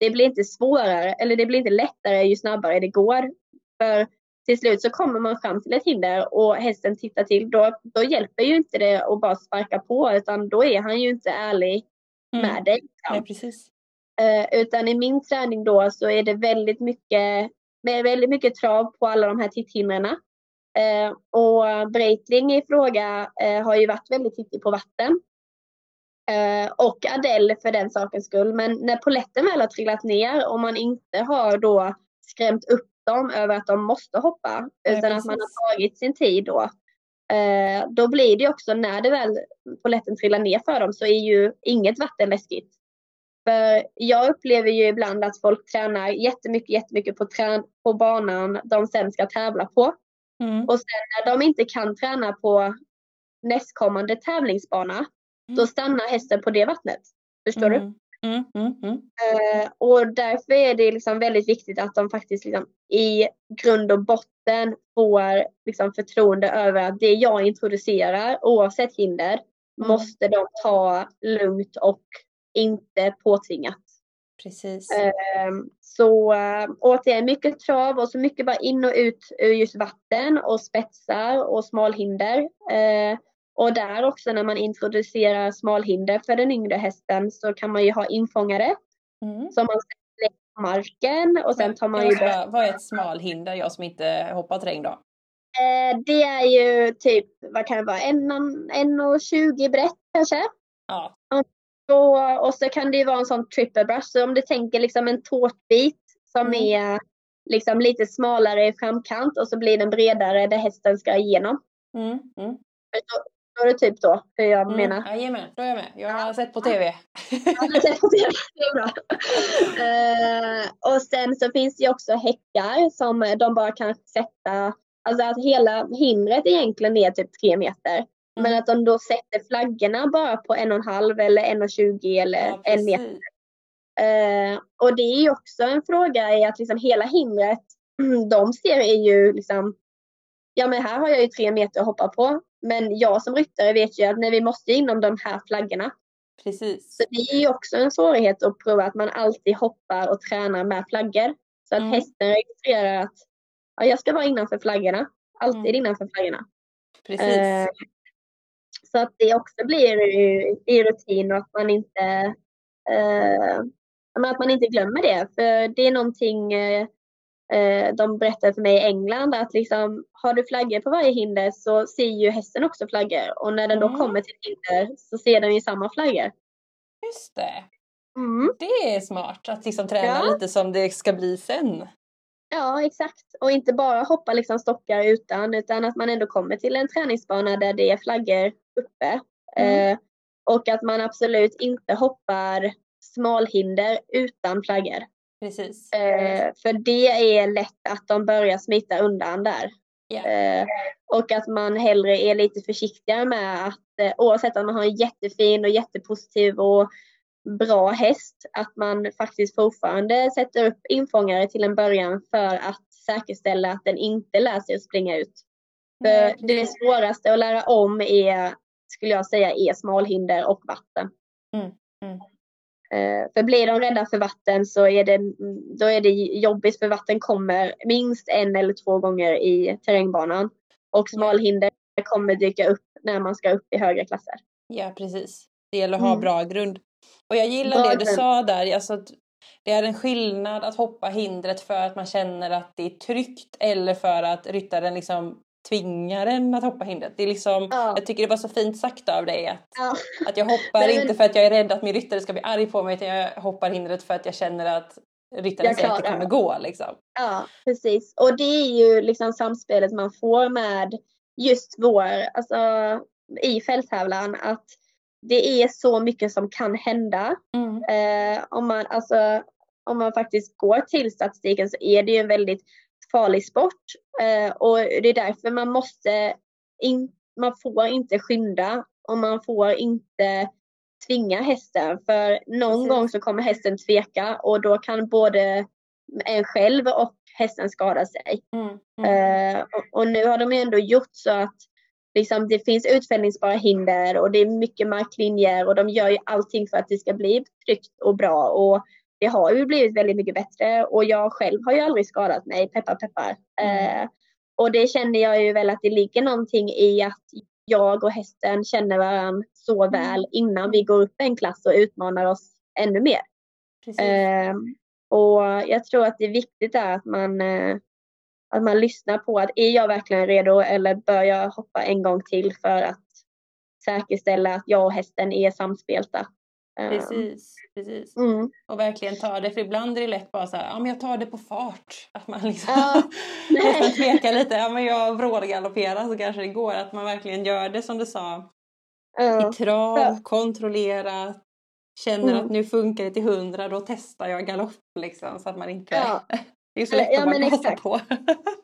det blir inte svårare eller det blir inte lättare ju snabbare det går. För till slut så kommer man fram till ett hinder och hästen tittar till. Då, då hjälper ju inte det att bara sparka på utan då är han ju inte ärlig Mm. med dig. Nej, precis. Eh, utan i min träning då så är det väldigt mycket, med väldigt mycket trav på alla de här titthindren. Eh, och Breitling i fråga eh, har ju varit väldigt tittig på vatten. Eh, och Adele för den sakens skull. Men när poletten väl har trillat ner och man inte har då skrämt upp dem över att de måste hoppa Nej, utan att man precis. har tagit sin tid då. Eh, då blir det också när det väl poletten trillar ner för dem så är ju inget vatten läskigt. För jag upplever ju ibland att folk tränar jättemycket, jättemycket på, trän- på banan de sen ska tävla på. Mm. Och sen när de inte kan träna på nästkommande tävlingsbana, då stannar hästen på det vattnet. Förstår du? Mm. Mm. Mm. Mm. Eh, och därför är det liksom väldigt viktigt att de faktiskt liksom i grund och botten får liksom förtroende över att det jag introducerar, oavsett hinder, Mm. måste de ta lugnt och inte påtvingat. Precis. Ehm, Så äh, återigen mycket trav och så mycket bara in och ut ur just vatten och spetsar och smalhinder. Eh, och där också när man introducerar smalhinder för den yngre hästen så kan man ju ha infångare Mm. som man lägger på marken och sen tar man ju bara, vad är ett smalhinder, jag som inte hoppar terräng då? Eh, Det är ju typ, vad kan det vara, en, en och 20 brett kanske. Ja. Och, och så kan det ju vara en sån triple brush. Så om du tänker liksom en tårtbit som Mm. är liksom lite smalare i framkant och så blir den bredare där hästen ska igenom. Mm, mm. Är det typ då hur jag Mm. menar. Jajamän, då är jag med. Jag har Ja. sett på TV. Ja, det är på TV. Det är bra. Eh, och sen så finns det ju också häckar som de bara kan sätta, alltså att hela hindret egentligen är typ tre meter. Men Mm. att de då sätter flaggorna bara på en och en halv eller en och tjugo eller Ja, en meter. Eh, och det är ju också en fråga i att liksom hela hindret, de ser är ju liksom, ja men här har jag ju tre meter att hoppa på. Men jag som ryttare vet ju att nej, vi måste inom de här flaggorna. Precis. Så det är ju också en svårighet att prova att man alltid hoppar och tränar med flaggor. Så att Mm. hästen registrerar att ja, jag ska vara innanför flaggorna. Alltid Mm. innanför flaggorna. Precis. Eh, så att det också blir i, i rutin och att man inte eh, att man inte glömmer det. För det är någonting eh, de berättade för mig i England att liksom, har du flaggor på varje hinder så ser ju hästen också flaggor. Och när den då Mm. kommer till hinder så ser den ju samma flaggor. Just det. Mm. Det är smart att liksom träna Ja. lite som det ska bli sen. Ja, exakt. Och inte bara hoppa liksom stockar utan, utan att man ändå kommer till en träningsbana där det är flaggor uppe. Mm. Eh, och att man absolut inte hoppar smalhinder utan flaggor. Precis. Eh, för det är lätt att de börjar smita undan där. Ja. Eh, och att man hellre är lite försiktigare med att eh, oavsett om man har en jättefin och jättepositiv och bra häst, att man faktiskt fortfarande sätter upp infångare till en början för att säkerställa att den inte lär sig att springa ut. För det svåraste att lära om är, skulle jag säga, är smalhinder och vatten. Mm, mm. Eh, För blir de rädda för vatten så är det, då är det jobbigt för vatten kommer minst en eller två gånger i terrängbanan. Och smalhinder kommer dyka upp när man ska upp i högre klasser. Ja, precis. Det gäller att ha Mm. bra grund. Och jag gillar Bra det du grund. sa där, alltså att det är en skillnad att hoppa hindret för att man känner att det är tryggt eller för att ryttaren liksom tvingar en att hoppa hindret. Det är liksom, Ja. Jag tycker det var så fint sagt av dig att, Ja. att jag hoppar men- inte för att jag är rädd att min ryttare ska bli arg på mig utan jag hoppar hindret för att jag känner att ryttaren klarar kommer det. gå. Liksom. Ja, precis. Och det är ju liksom samspelet man får med just vår, alltså i fälttävlan, att det är så mycket som kan hända. Mm. Eh, om, man, alltså, om man faktiskt går till statistiken så är det ju en väldigt farlig sport. Eh, och det är därför man måste, in, man får inte skynda och man får inte tvinga hästen. För någon Precis. gång så kommer hästen tveka och då kan både en själv och hästen skada sig. Mm. Mm. Eh, och, och nu har de ju ändå gjort så att liksom, det finns utfällningsbara hinder och det är mycket marklinjer och de gör ju allting för att det ska bli tryggt och bra. Och det har ju blivit väldigt mycket bättre och jag själv har ju aldrig skadat mig, peppar peppar. Mm. Eh, och det känner jag ju väl att det ligger någonting i att jag och hästen känner varandra så väl innan vi går upp en klass och utmanar oss ännu mer. Eh, och jag tror att det är viktigt där att man, eh, att man lyssnar på att är jag verkligen redo eller bör jag hoppa en gång till för att säkerställa att jag och hästen är samspelta. Eh, Precis. Precis. Mm. Och verkligen ta det, för ibland är det lätt bara så här, ja men jag tar det på fart. Att man liksom Ja, tvekar lite, ja men jag vrålgalopperar så kanske det går. Att man verkligen gör det som du sa, Ja. i trav, Ja. kontrollerat. Känner Mm. att nu funkar det till hundra, då testar jag galopp liksom. Så att man inte, Ja. det är så lätt ja, att bara exakt. på.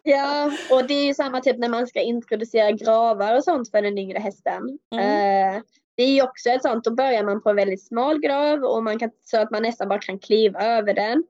Ja, och det är ju samma typ när man ska introducera gravar och sånt för den yngre hästen. Mm. Eh, det är ju också ett sånt, då börjar man på en väldigt smal grav och man kan, så att man nästan bara kan kliva över den.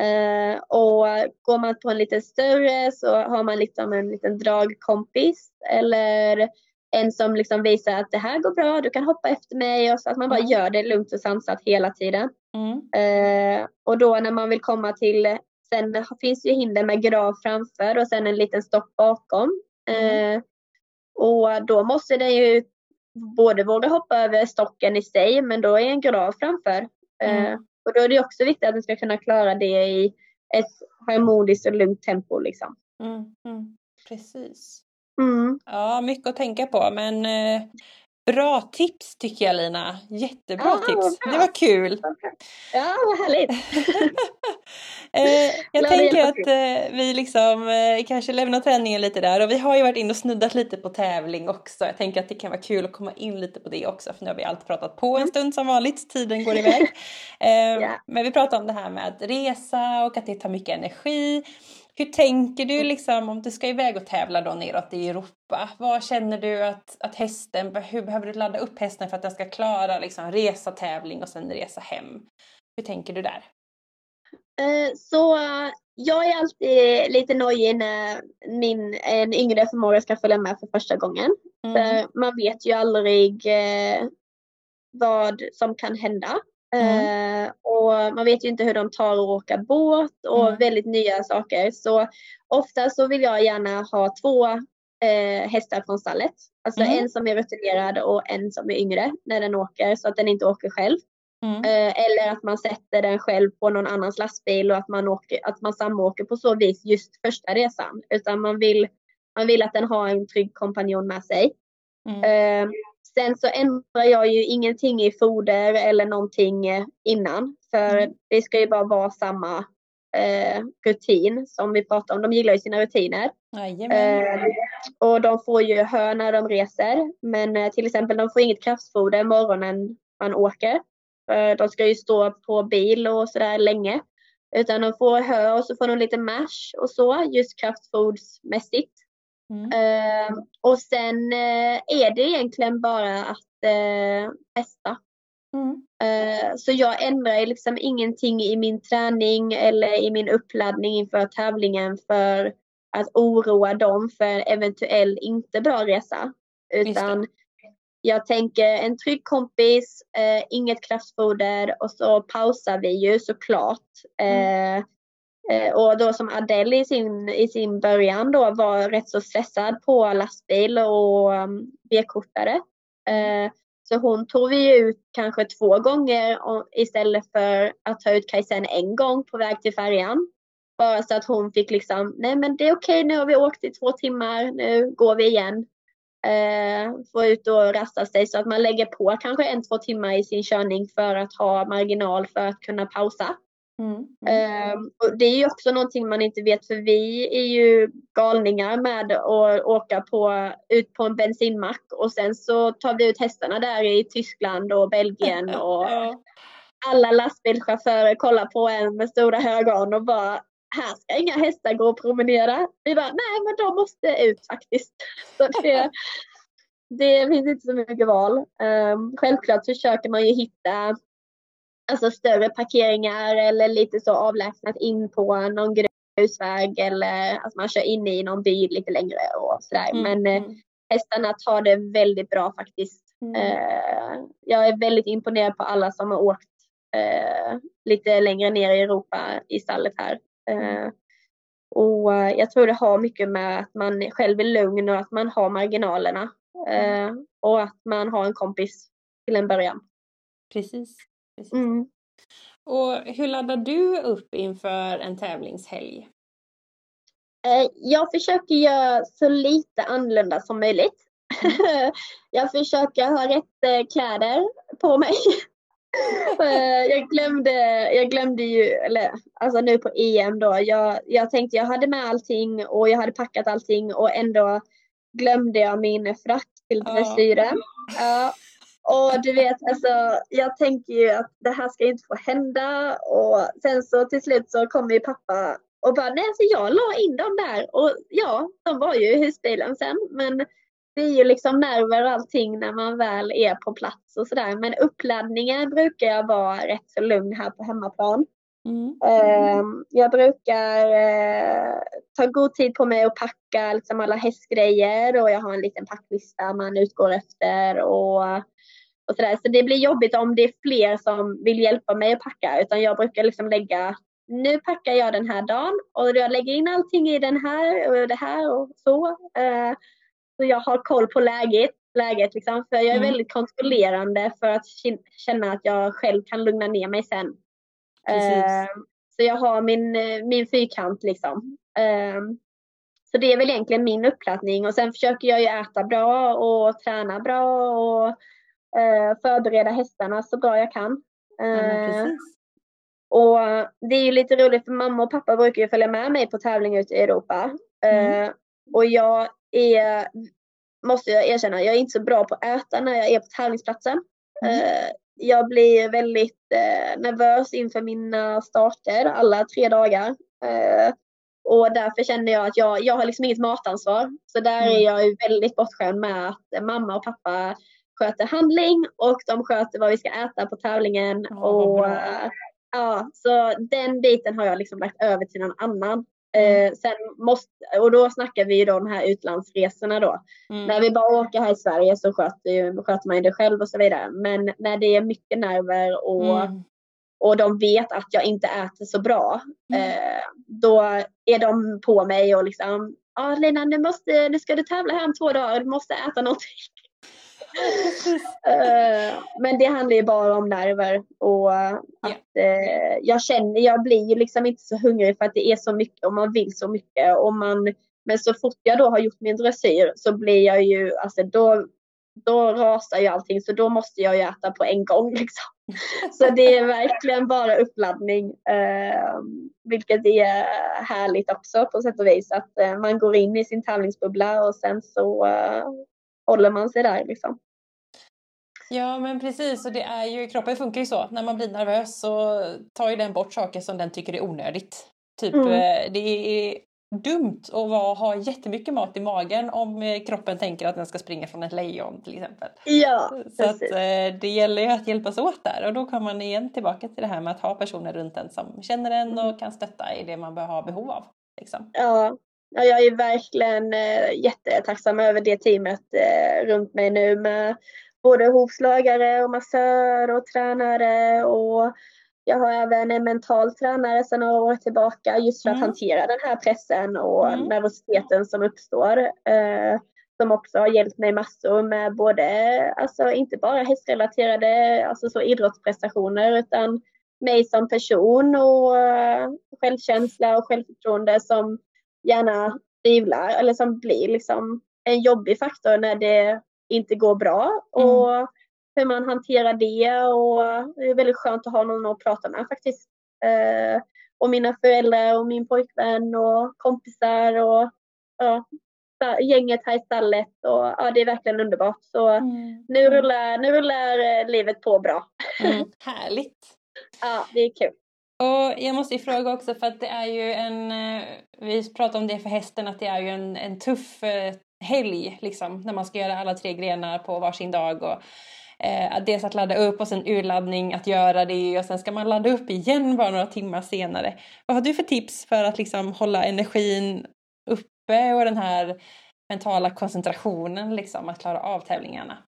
Eh, och går man på en lite större så har man liksom en liten dragkompis eller en som liksom visar att det här går bra, du kan hoppa efter mig och så att man bara Mm. gör det lugnt och sansat hela tiden. Mm. Eh, och då när man vill komma till, sen finns ju hinder med grav framför och sen en liten stock bakom. Eh, och då måste den ju både våga hoppa över stocken i sig men då är en grav framför. Eh, Mm. och då är det också viktigt att den ska kunna klara det i ett harmoniskt och lugnt tempo liksom. Mm. Mm. Precis. Mm. Ja, mycket att tänka på men eh, Bra tips tycker jag Lina. Jättebra ah, tips. Det var kul. Ja, vad härligt. eh, jag tänker att eh, vi liksom eh, kanske lämnar träningen lite där och vi har ju varit inne och snuddat lite på tävling också. Jag tänker att det kan vara kul att komma in lite på det också för nu har vi alltid pratat på en mm. stund som vanligt. Tiden går iväg. yeah. Men vi pratar om det här med att resa och att det tar mycket energi. Hur tänker du liksom om du ska iväg och tävla då neråt i Europa? Vad känner du att, att hästen, hur behöver du ladda upp hästen för att den ska klara liksom resa, tävling och sen resa hem? Hur tänker du där? Eh, så jag är alltid lite nojig när min, en yngre förmåga ska följa med för första gången. Mm. För man vet ju aldrig eh, vad som kan hända. Mm. Eh, och man vet ju inte hur de tar att åka båt och mm. väldigt nya saker. Så ofta så vill jag gärna ha två eh, hästar från stallet. Alltså mm. en som är rutinerad och en som är yngre när den åker så att den inte åker själv. Mm. Eh, eller att man sätter den själv på någon annans lastbil och att man, åker, att man samåker på så vis just första resan. Utan man vill, man vill att den har en trygg kompanjon med sig. Mm. Eh, Sen så ändrar jag ju ingenting i foder eller någonting eh, innan. För mm. det ska ju bara vara samma eh, rutin som vi pratade om. De gillar ju sina rutiner. Eh, och de får ju hö när de reser. Men eh, till exempel de får inget kraftfoder morgonen man åker. För de ska ju stå på bil och sådär länge. Utan de får hö och så får de lite mash och så, just kraftfodsmässigt. Mm. Uh, och sen uh, är det egentligen bara att uh, testa. Mm. så jag ändrar liksom ingenting i min träning eller i min uppladdning inför tävlingen för att oroa dem för eventuell inte bra resa. Utan jag tänker en trygg kompis, inget kraftfoder och så pausar vi ju såklart. Mm. Eh, och då som Adele i sin, i sin början då var rätt så stressad på lastbil och um, B-kortare. Eh, så hon tog vi ut kanske två gånger istället för att ta ut Kajsen en gång på väg till färjan. Bara så att hon fick liksom, nej men det är okej nu har vi åkt i två timmar, nu går vi igen. Eh, få ut och rasta sig så att man lägger på kanske en, två timmar i sin körning för att ha marginal för att kunna pausa. Mm. Um, och det är ju också någonting man inte vet för vi är ju galningar med att åka på, ut på en bensinmack och sen så tar vi ut hästarna där i Tyskland och Belgien och alla lastbilschaufförer kollar på en med stora ögon och bara här ska inga hästar gå och promenera. Vi bara nej men de måste ut faktiskt. Så det, det finns inte så mycket val. Um, självklart försöker man ju hitta alltså större parkeringar eller lite så avlägsnat in på någon grusväg eller att man kör in i någon by lite längre och sådär. Mm. Men eh, mm. hästarna tar det väldigt bra faktiskt. Mm. Eh, jag är väldigt imponerad på alla som har åkt eh, lite längre ner i Europa i stallet här. Eh, och eh, jag tror det har mycket med att man själv är lugn och att man har marginalerna. Mm. Eh, och att man har en kompis till en början. Precis. Mm. Och hur laddar du upp inför en tävlingshelg? Eh, jag försöker göra så lite annorlunda som möjligt. Mm. jag försöker ha rätt eh, kläder på mig. Eh, jag, glömde, jag glömde ju, eller alltså nu på EM då, jag, jag tänkte jag hade med allting och jag hade packat allting och ändå glömde jag min frack till dressyren. Ja, och du vet, alltså, jag tänker ju att det här ska inte få hända. Och sen så till slut så kommer ju pappa och bara, nej alltså jag la in dem där. Och ja, de var ju i husbilen sen. Men det är ju liksom nerver och allting när man väl är på plats och sådär. Men uppladdningen brukar jag vara rätt så lugn här på hemmaplan. Mm. Uh, jag brukar uh, ta god tid på mig att packa liksom alla hästgrejer och jag har en liten packlista man utgår efter. Och och så, där. så det blir jobbigt om det är fler som vill hjälpa mig att packa. Utan jag brukar liksom lägga, nu packar jag den här dagen och jag lägger in allting i den här och det här och så. Eh, så jag har koll på läget. läget liksom, för jag är mm. väldigt kontrollerande för att känna att jag själv kan lugna ner mig sen. Eh, så jag har min, min fyrkant liksom. Eh, Så det är väl egentligen min uppladdning och sen försöker jag ju äta bra och träna bra och förbereda hästarna så bra jag kan. Ja, och det är ju lite roligt för mamma och pappa brukar ju följa med mig på tävlingar ute i Europa. Mm. och jag är, måste jag erkänna, jag är inte så bra på att äta när jag är på tävlingsplatsen. Mm. jag blir väldigt nervös inför mina starter alla tre dagar. Och därför känner jag att jag, jag har liksom inget matansvar. Så där mm. är jag ju väldigt bortskämd med att mamma och pappa sköter handling och de sköter vad vi ska äta på tävlingen. Oh, och, ja, så den biten har jag liksom lagt över till någon annan. Mm. Eh, sen måste, och då snackar vi ju då de här utlandsresorna då. Mm. När vi bara åker här i Sverige så sköter, ju, sköter man ju det själv och så vidare. Men när det är mycket nerver och mm och de vet att jag inte äter så bra, mm. eh, då är de på mig och liksom, ja ah, Lena nu, måste, nu ska du tävla här om två dagar, du måste äta någonting. Uh, men det handlar ju bara om nerver och att uh, jag känner, jag blir ju liksom inte så hungrig för att det är så mycket och man vill så mycket och man, men så fort jag då har gjort min dressyr så blir jag ju, alltså då, då rasar ju allting så då måste jag ju äta på en gång liksom. Så det är verkligen bara uppladdning, eh, vilket är härligt också på sätt och vis. Att eh, man går in i sin tävlingsbubbla och sen så eh, håller man sig där liksom. Ja men precis och det är ju, kroppen funkar ju så. När man blir nervös så tar ju den bort saker som den tycker är onödigt. Typ mm. Eh, det är dumt att vara, ha jättemycket mat i magen om eh, kroppen tänker att den ska springa från ett lejon till exempel. Ja, Så att, eh, det gäller ju att hjälpas åt där och då kommer man igen tillbaka till det här med att ha personer runt en som känner en och mm. kan stötta i det man bör ha behov av. Liksom. Ja. ja, jag är verkligen eh, jättetacksam över det teamet eh, runt mig nu med både hovslagare och massör och tränare och jag har även en mental tränare sedan några år tillbaka just för att mm. hantera den här pressen och mm. nervositeten som uppstår. Eh, som också har hjälpt mig massor med både, alltså inte bara hästrelaterade, alltså så idrottsprestationer utan mig som person och uh, självkänsla och självförtroende som gärna tvivlar eller som blir liksom en jobbig faktor när det inte går bra. Mm. Och hur man hanterar det och det är väldigt skönt att ha någon att prata med faktiskt. Eh, och mina föräldrar och min pojkvän och kompisar och ja, gänget här i stallet och ja, det är verkligen underbart. Så mm. nu, rullar, nu rullar eh, livet på bra. Mm, härligt! ja, det är kul. Och jag måste ju fråga också för att det är ju en, eh, vi pratade om det för hästen, att det är ju en, en tuff eh, helg liksom när man ska göra alla tre grenar på varsin dag och Eh, dels att ladda upp och sen urladdning, att göra det och sen ska man ladda upp igen bara några timmar senare. Vad har du för tips för att liksom hålla energin uppe och den här mentala koncentrationen, liksom, att klara av tävlingarna?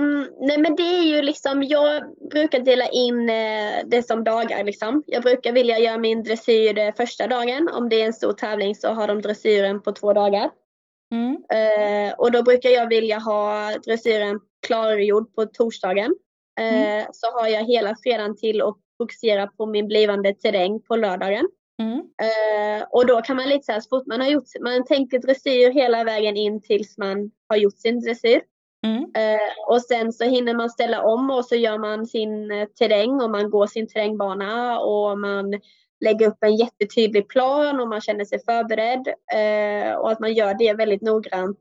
Mm, nej men det är ju liksom, jag brukar dela in eh, det som dagar liksom. Jag brukar vilja göra min dressyr eh, första dagen. Om det är en stor tävling så har de dressyren på två dagar. Mm. Eh, och då brukar jag vilja ha dressyren klargjord på torsdagen. Mm. Eh, så har jag hela fredagen till att fokusera på min blivande terräng på lördagen. Mm. Eh, och då kan man lite så här, så fort man har gjort, man tänker dressyr hela vägen in tills man har gjort sin dressyr. Mm. Eh, och sen så hinner man ställa om och så gör man sin eh, terräng och man går sin terrängbana och man lägger upp en jättetydlig plan och man känner sig förberedd. Eh, och att man gör det väldigt noggrant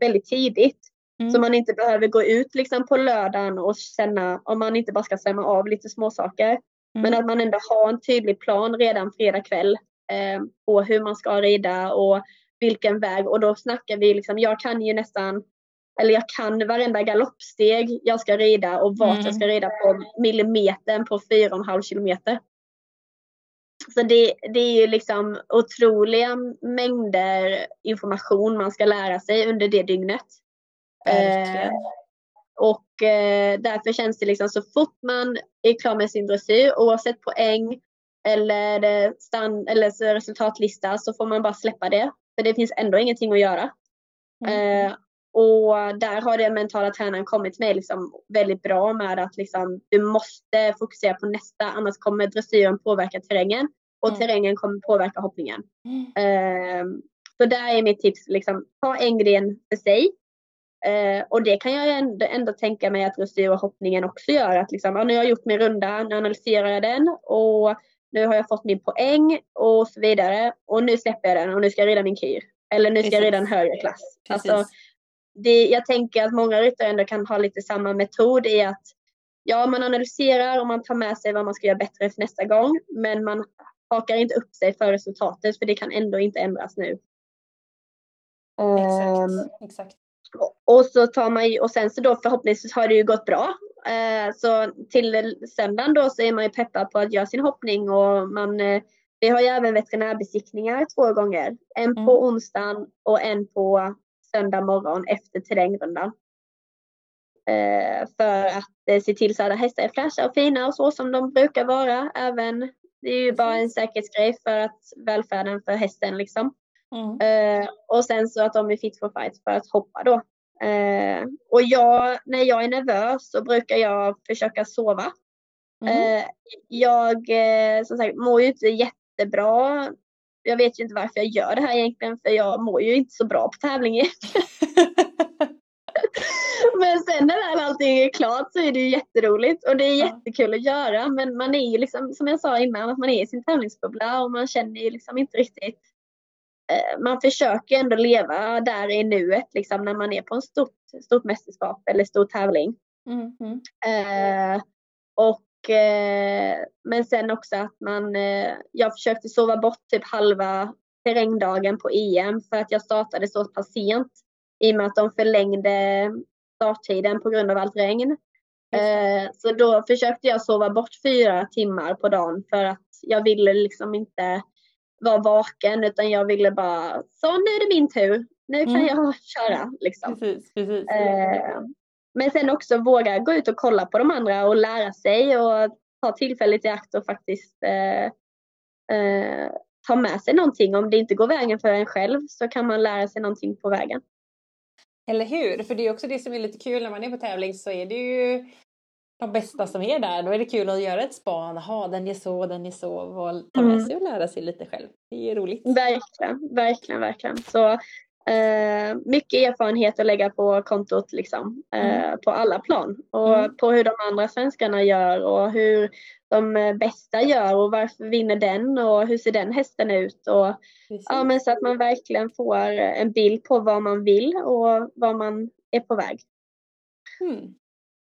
väldigt tidigt. Mm. Så man inte behöver gå ut liksom på lördagen och känna, om man inte bara ska stämma av lite småsaker. Mm. Men att man ändå har en tydlig plan redan fredag kväll eh, på hur man ska rida och vilken väg. Och då snackar vi liksom, jag kan ju nästan, eller jag kan varenda galoppsteg jag ska rida och vart mm. jag ska rida på millimetern på 4,5 kilometer. Så det, det är ju liksom otroliga mängder information man ska lära sig under det dygnet. Eh, och eh, därför känns det liksom så fort man är klar med sin dressyr oavsett poäng eller, stand, eller resultatlista så får man bara släppa det. För det finns ändå ingenting att göra. Mm. Eh, och där har den mentala tränaren kommit med liksom väldigt bra med att liksom, du måste fokusera på nästa annars kommer dressyren påverka terrängen och mm. terrängen kommer påverka hoppningen. Mm. Eh, Så där är mitt tips, liksom, ta en gren för sig. Eh, och det kan jag ändå, ändå tänka mig att dressyr och hoppningen också gör. Att liksom, ja, nu har jag gjort min runda, nu analyserar jag den och nu har jag fått min poäng och så vidare. Och nu släpper jag den och nu ska jag rida min kyr. Eller nu ska Precis. jag rida en högre klass. Alltså, det, jag tänker att många ryttare ändå kan ha lite samma metod i att ja, man analyserar och man tar med sig vad man ska göra bättre för nästa gång. Men man hakar inte upp sig för resultatet för det kan ändå inte ändras nu. Exakt. Um, Exakt. Och så tar man och sen så då förhoppningsvis har det ju gått bra. Uh, så till söndagen då så är man ju peppad på att göra sin hoppning och man uh, vi har ju även veterinärbesiktningar två gånger. En mm. på onsdagen och en på söndag morgon efter terrängrundan. Eh, för att eh, se till så att hästar är fräscha och fina och så som de brukar vara. Även, det är ju bara en säkerhetsgrej för att välfärden för hästen liksom. Mm. Eh, och sen så att de är fit for fight för att hoppa då. Eh, och jag, när jag är nervös så brukar jag försöka sova. Mm. Eh, jag eh, som sagt mår ju inte jättebra jag vet ju inte varför jag gör det här egentligen för jag mår ju inte så bra på tävling Men sen när allting är klart så är det ju jätteroligt och det är jättekul att göra men man är ju liksom som jag sa innan att man är i sin tävlingsbubbla och man känner ju liksom inte riktigt eh, man försöker ändå leva där i nuet liksom när man är på en stort, stort mästerskap eller stor tävling. Mm, mm. Eh, och men sen också att man, eh, jag försökte sova bort typ halva terrängdagen på EM för att jag startade så pass sent i och med att de förlängde starttiden på grund av allt regn. Eh, så då försökte jag sova bort fyra timmar på dagen för att jag ville liksom inte vara vaken utan jag ville bara, så nu är det min tur, nu kan mm. jag köra. Liksom. Precis, precis. Men sen också våga gå ut och kolla på de andra och lära sig och ta tillfället i akt och faktiskt eh, eh, ta med sig någonting. Om det inte går vägen för en själv så kan man lära sig någonting på vägen. Eller hur? För det är också det som är lite kul när man är på tävling så är det ju de bästa som är där. Då är det kul att göra ett span. Jaha, den är så, den är så. Och ta med mm. sig och lära sig lite själv. Det är roligt. Verkligen, verkligen, verkligen. Så Eh, mycket erfarenhet att lägga på kontot liksom, eh, mm. på alla plan och mm. på hur de andra svenskarna gör och hur de eh, bästa gör och varför vinner den och hur ser den hästen ut och ja, men så att man verkligen får en bild på vad man vill och vad man är på väg. Mm.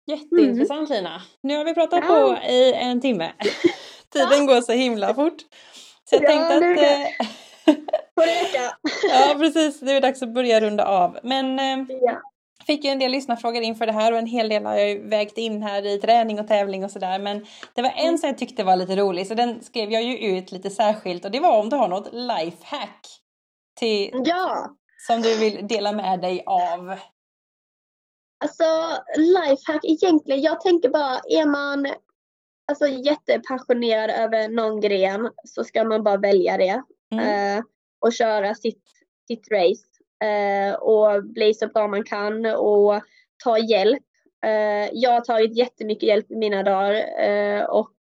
Jätteintressant mm. Lina. Nu har vi pratat ja. på i en timme. Tiden går så himla fort. Så jag ja, tänkte att Får räcka. ja precis, nu är det dags att börja runda av. Men eh, ja. fick ju en del lyssnarfrågor inför det här och en hel del har jag ju vägt in här i träning och tävling och sådär. Men det var en mm. som jag tyckte var lite rolig så den skrev jag ju ut lite särskilt och det var om du har något lifehack till, ja. som du vill dela med dig av. Alltså lifehack egentligen, jag tänker bara är man alltså, jättepassionerad över någon gren så ska man bara välja det. Mm. Eh, och köra sitt, sitt race eh, och bli så bra man kan och ta hjälp. Eh, jag har tagit jättemycket hjälp i mina dagar eh, och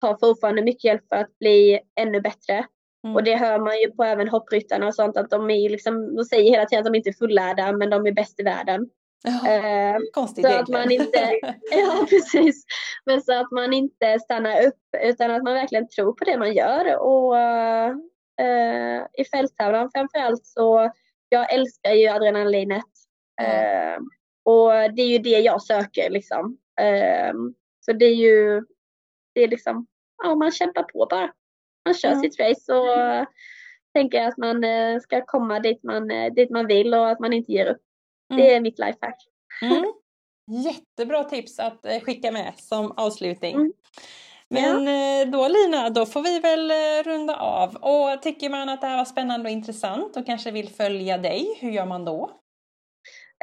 tar fortfarande mycket hjälp för att bli ännu bättre. Mm. Och det hör man ju på även hoppryttarna och sånt att de är liksom, de säger hela tiden att de inte är fullärda men de är bäst i världen. Ja, eh, konstigt så att man inte, Ja precis. Men så att man inte stannar upp utan att man verkligen tror på det man gör och eh, i fälttävlan framförallt så jag älskar ju adrenalinet. Eh, och det är ju det jag söker liksom. Eh, så det är ju, det är liksom, ja man kämpar på bara. Man kör mm. sitt race och mm. tänker att man eh, ska komma dit man, eh, dit man vill och att man inte ger upp. Mm. Det är mitt lifehack. Mm. Jättebra tips att eh, skicka med som avslutning. Mm. Men ja. Eh, då Lina, då får vi väl eh, runda av. Och tycker man att det här var spännande och intressant och kanske vill följa dig, hur gör man då?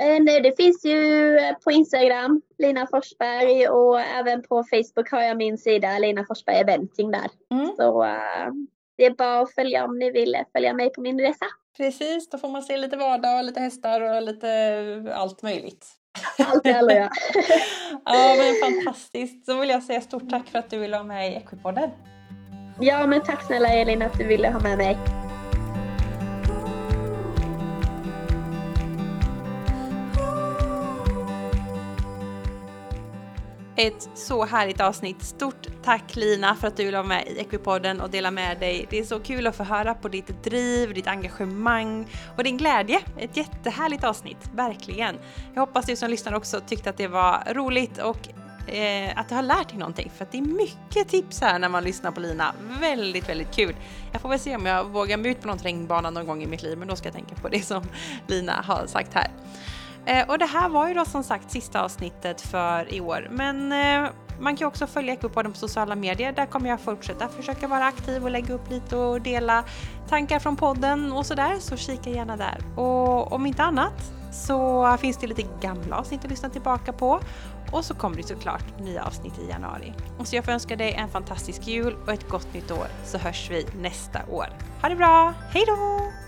Eh, nej, det finns ju på Instagram, Lina Forsberg och även på Facebook har jag min sida Lina Forsberg Eventing där. Mm. Så det är bara att följa om ni vill följa mig på min resa. Precis, då får man se lite vardag och lite hästar och lite allt möjligt. Allt är alla ja. ja men fantastiskt. Så vill jag säga stort tack för att du ville vara med i Equipodden. Ja men tack snälla Elin att du ville ha med mig. Ett så härligt avsnitt. Stort tack Lina för att du vill vara med i Equipodden och dela med dig. Det är så kul att få höra på ditt driv, ditt engagemang och din glädje. Ett jättehärligt avsnitt, verkligen. Jag hoppas du som lyssnar också tyckte att det var roligt och eh, att du har lärt dig någonting för att det är mycket tips här när man lyssnar på Lina. Väldigt, väldigt kul. Jag får väl se om jag vågar mig ut på någon terrängbana någon gång i mitt liv, men då ska jag tänka på det som Lina har sagt här. Eh, och det här var ju då som sagt sista avsnittet för i år, men eh, man kan också följa Ekopodden på sociala medier. Där kommer jag fortsätta försöka vara aktiv och lägga upp lite och dela tankar från podden och sådär, så kika gärna där. Och om inte annat så finns det lite gamla avsnitt att lyssna tillbaka på och så kommer det såklart nya avsnitt i januari. Och så jag får önska dig en fantastisk jul och ett gott nytt år så hörs vi nästa år. Ha det bra, hejdå!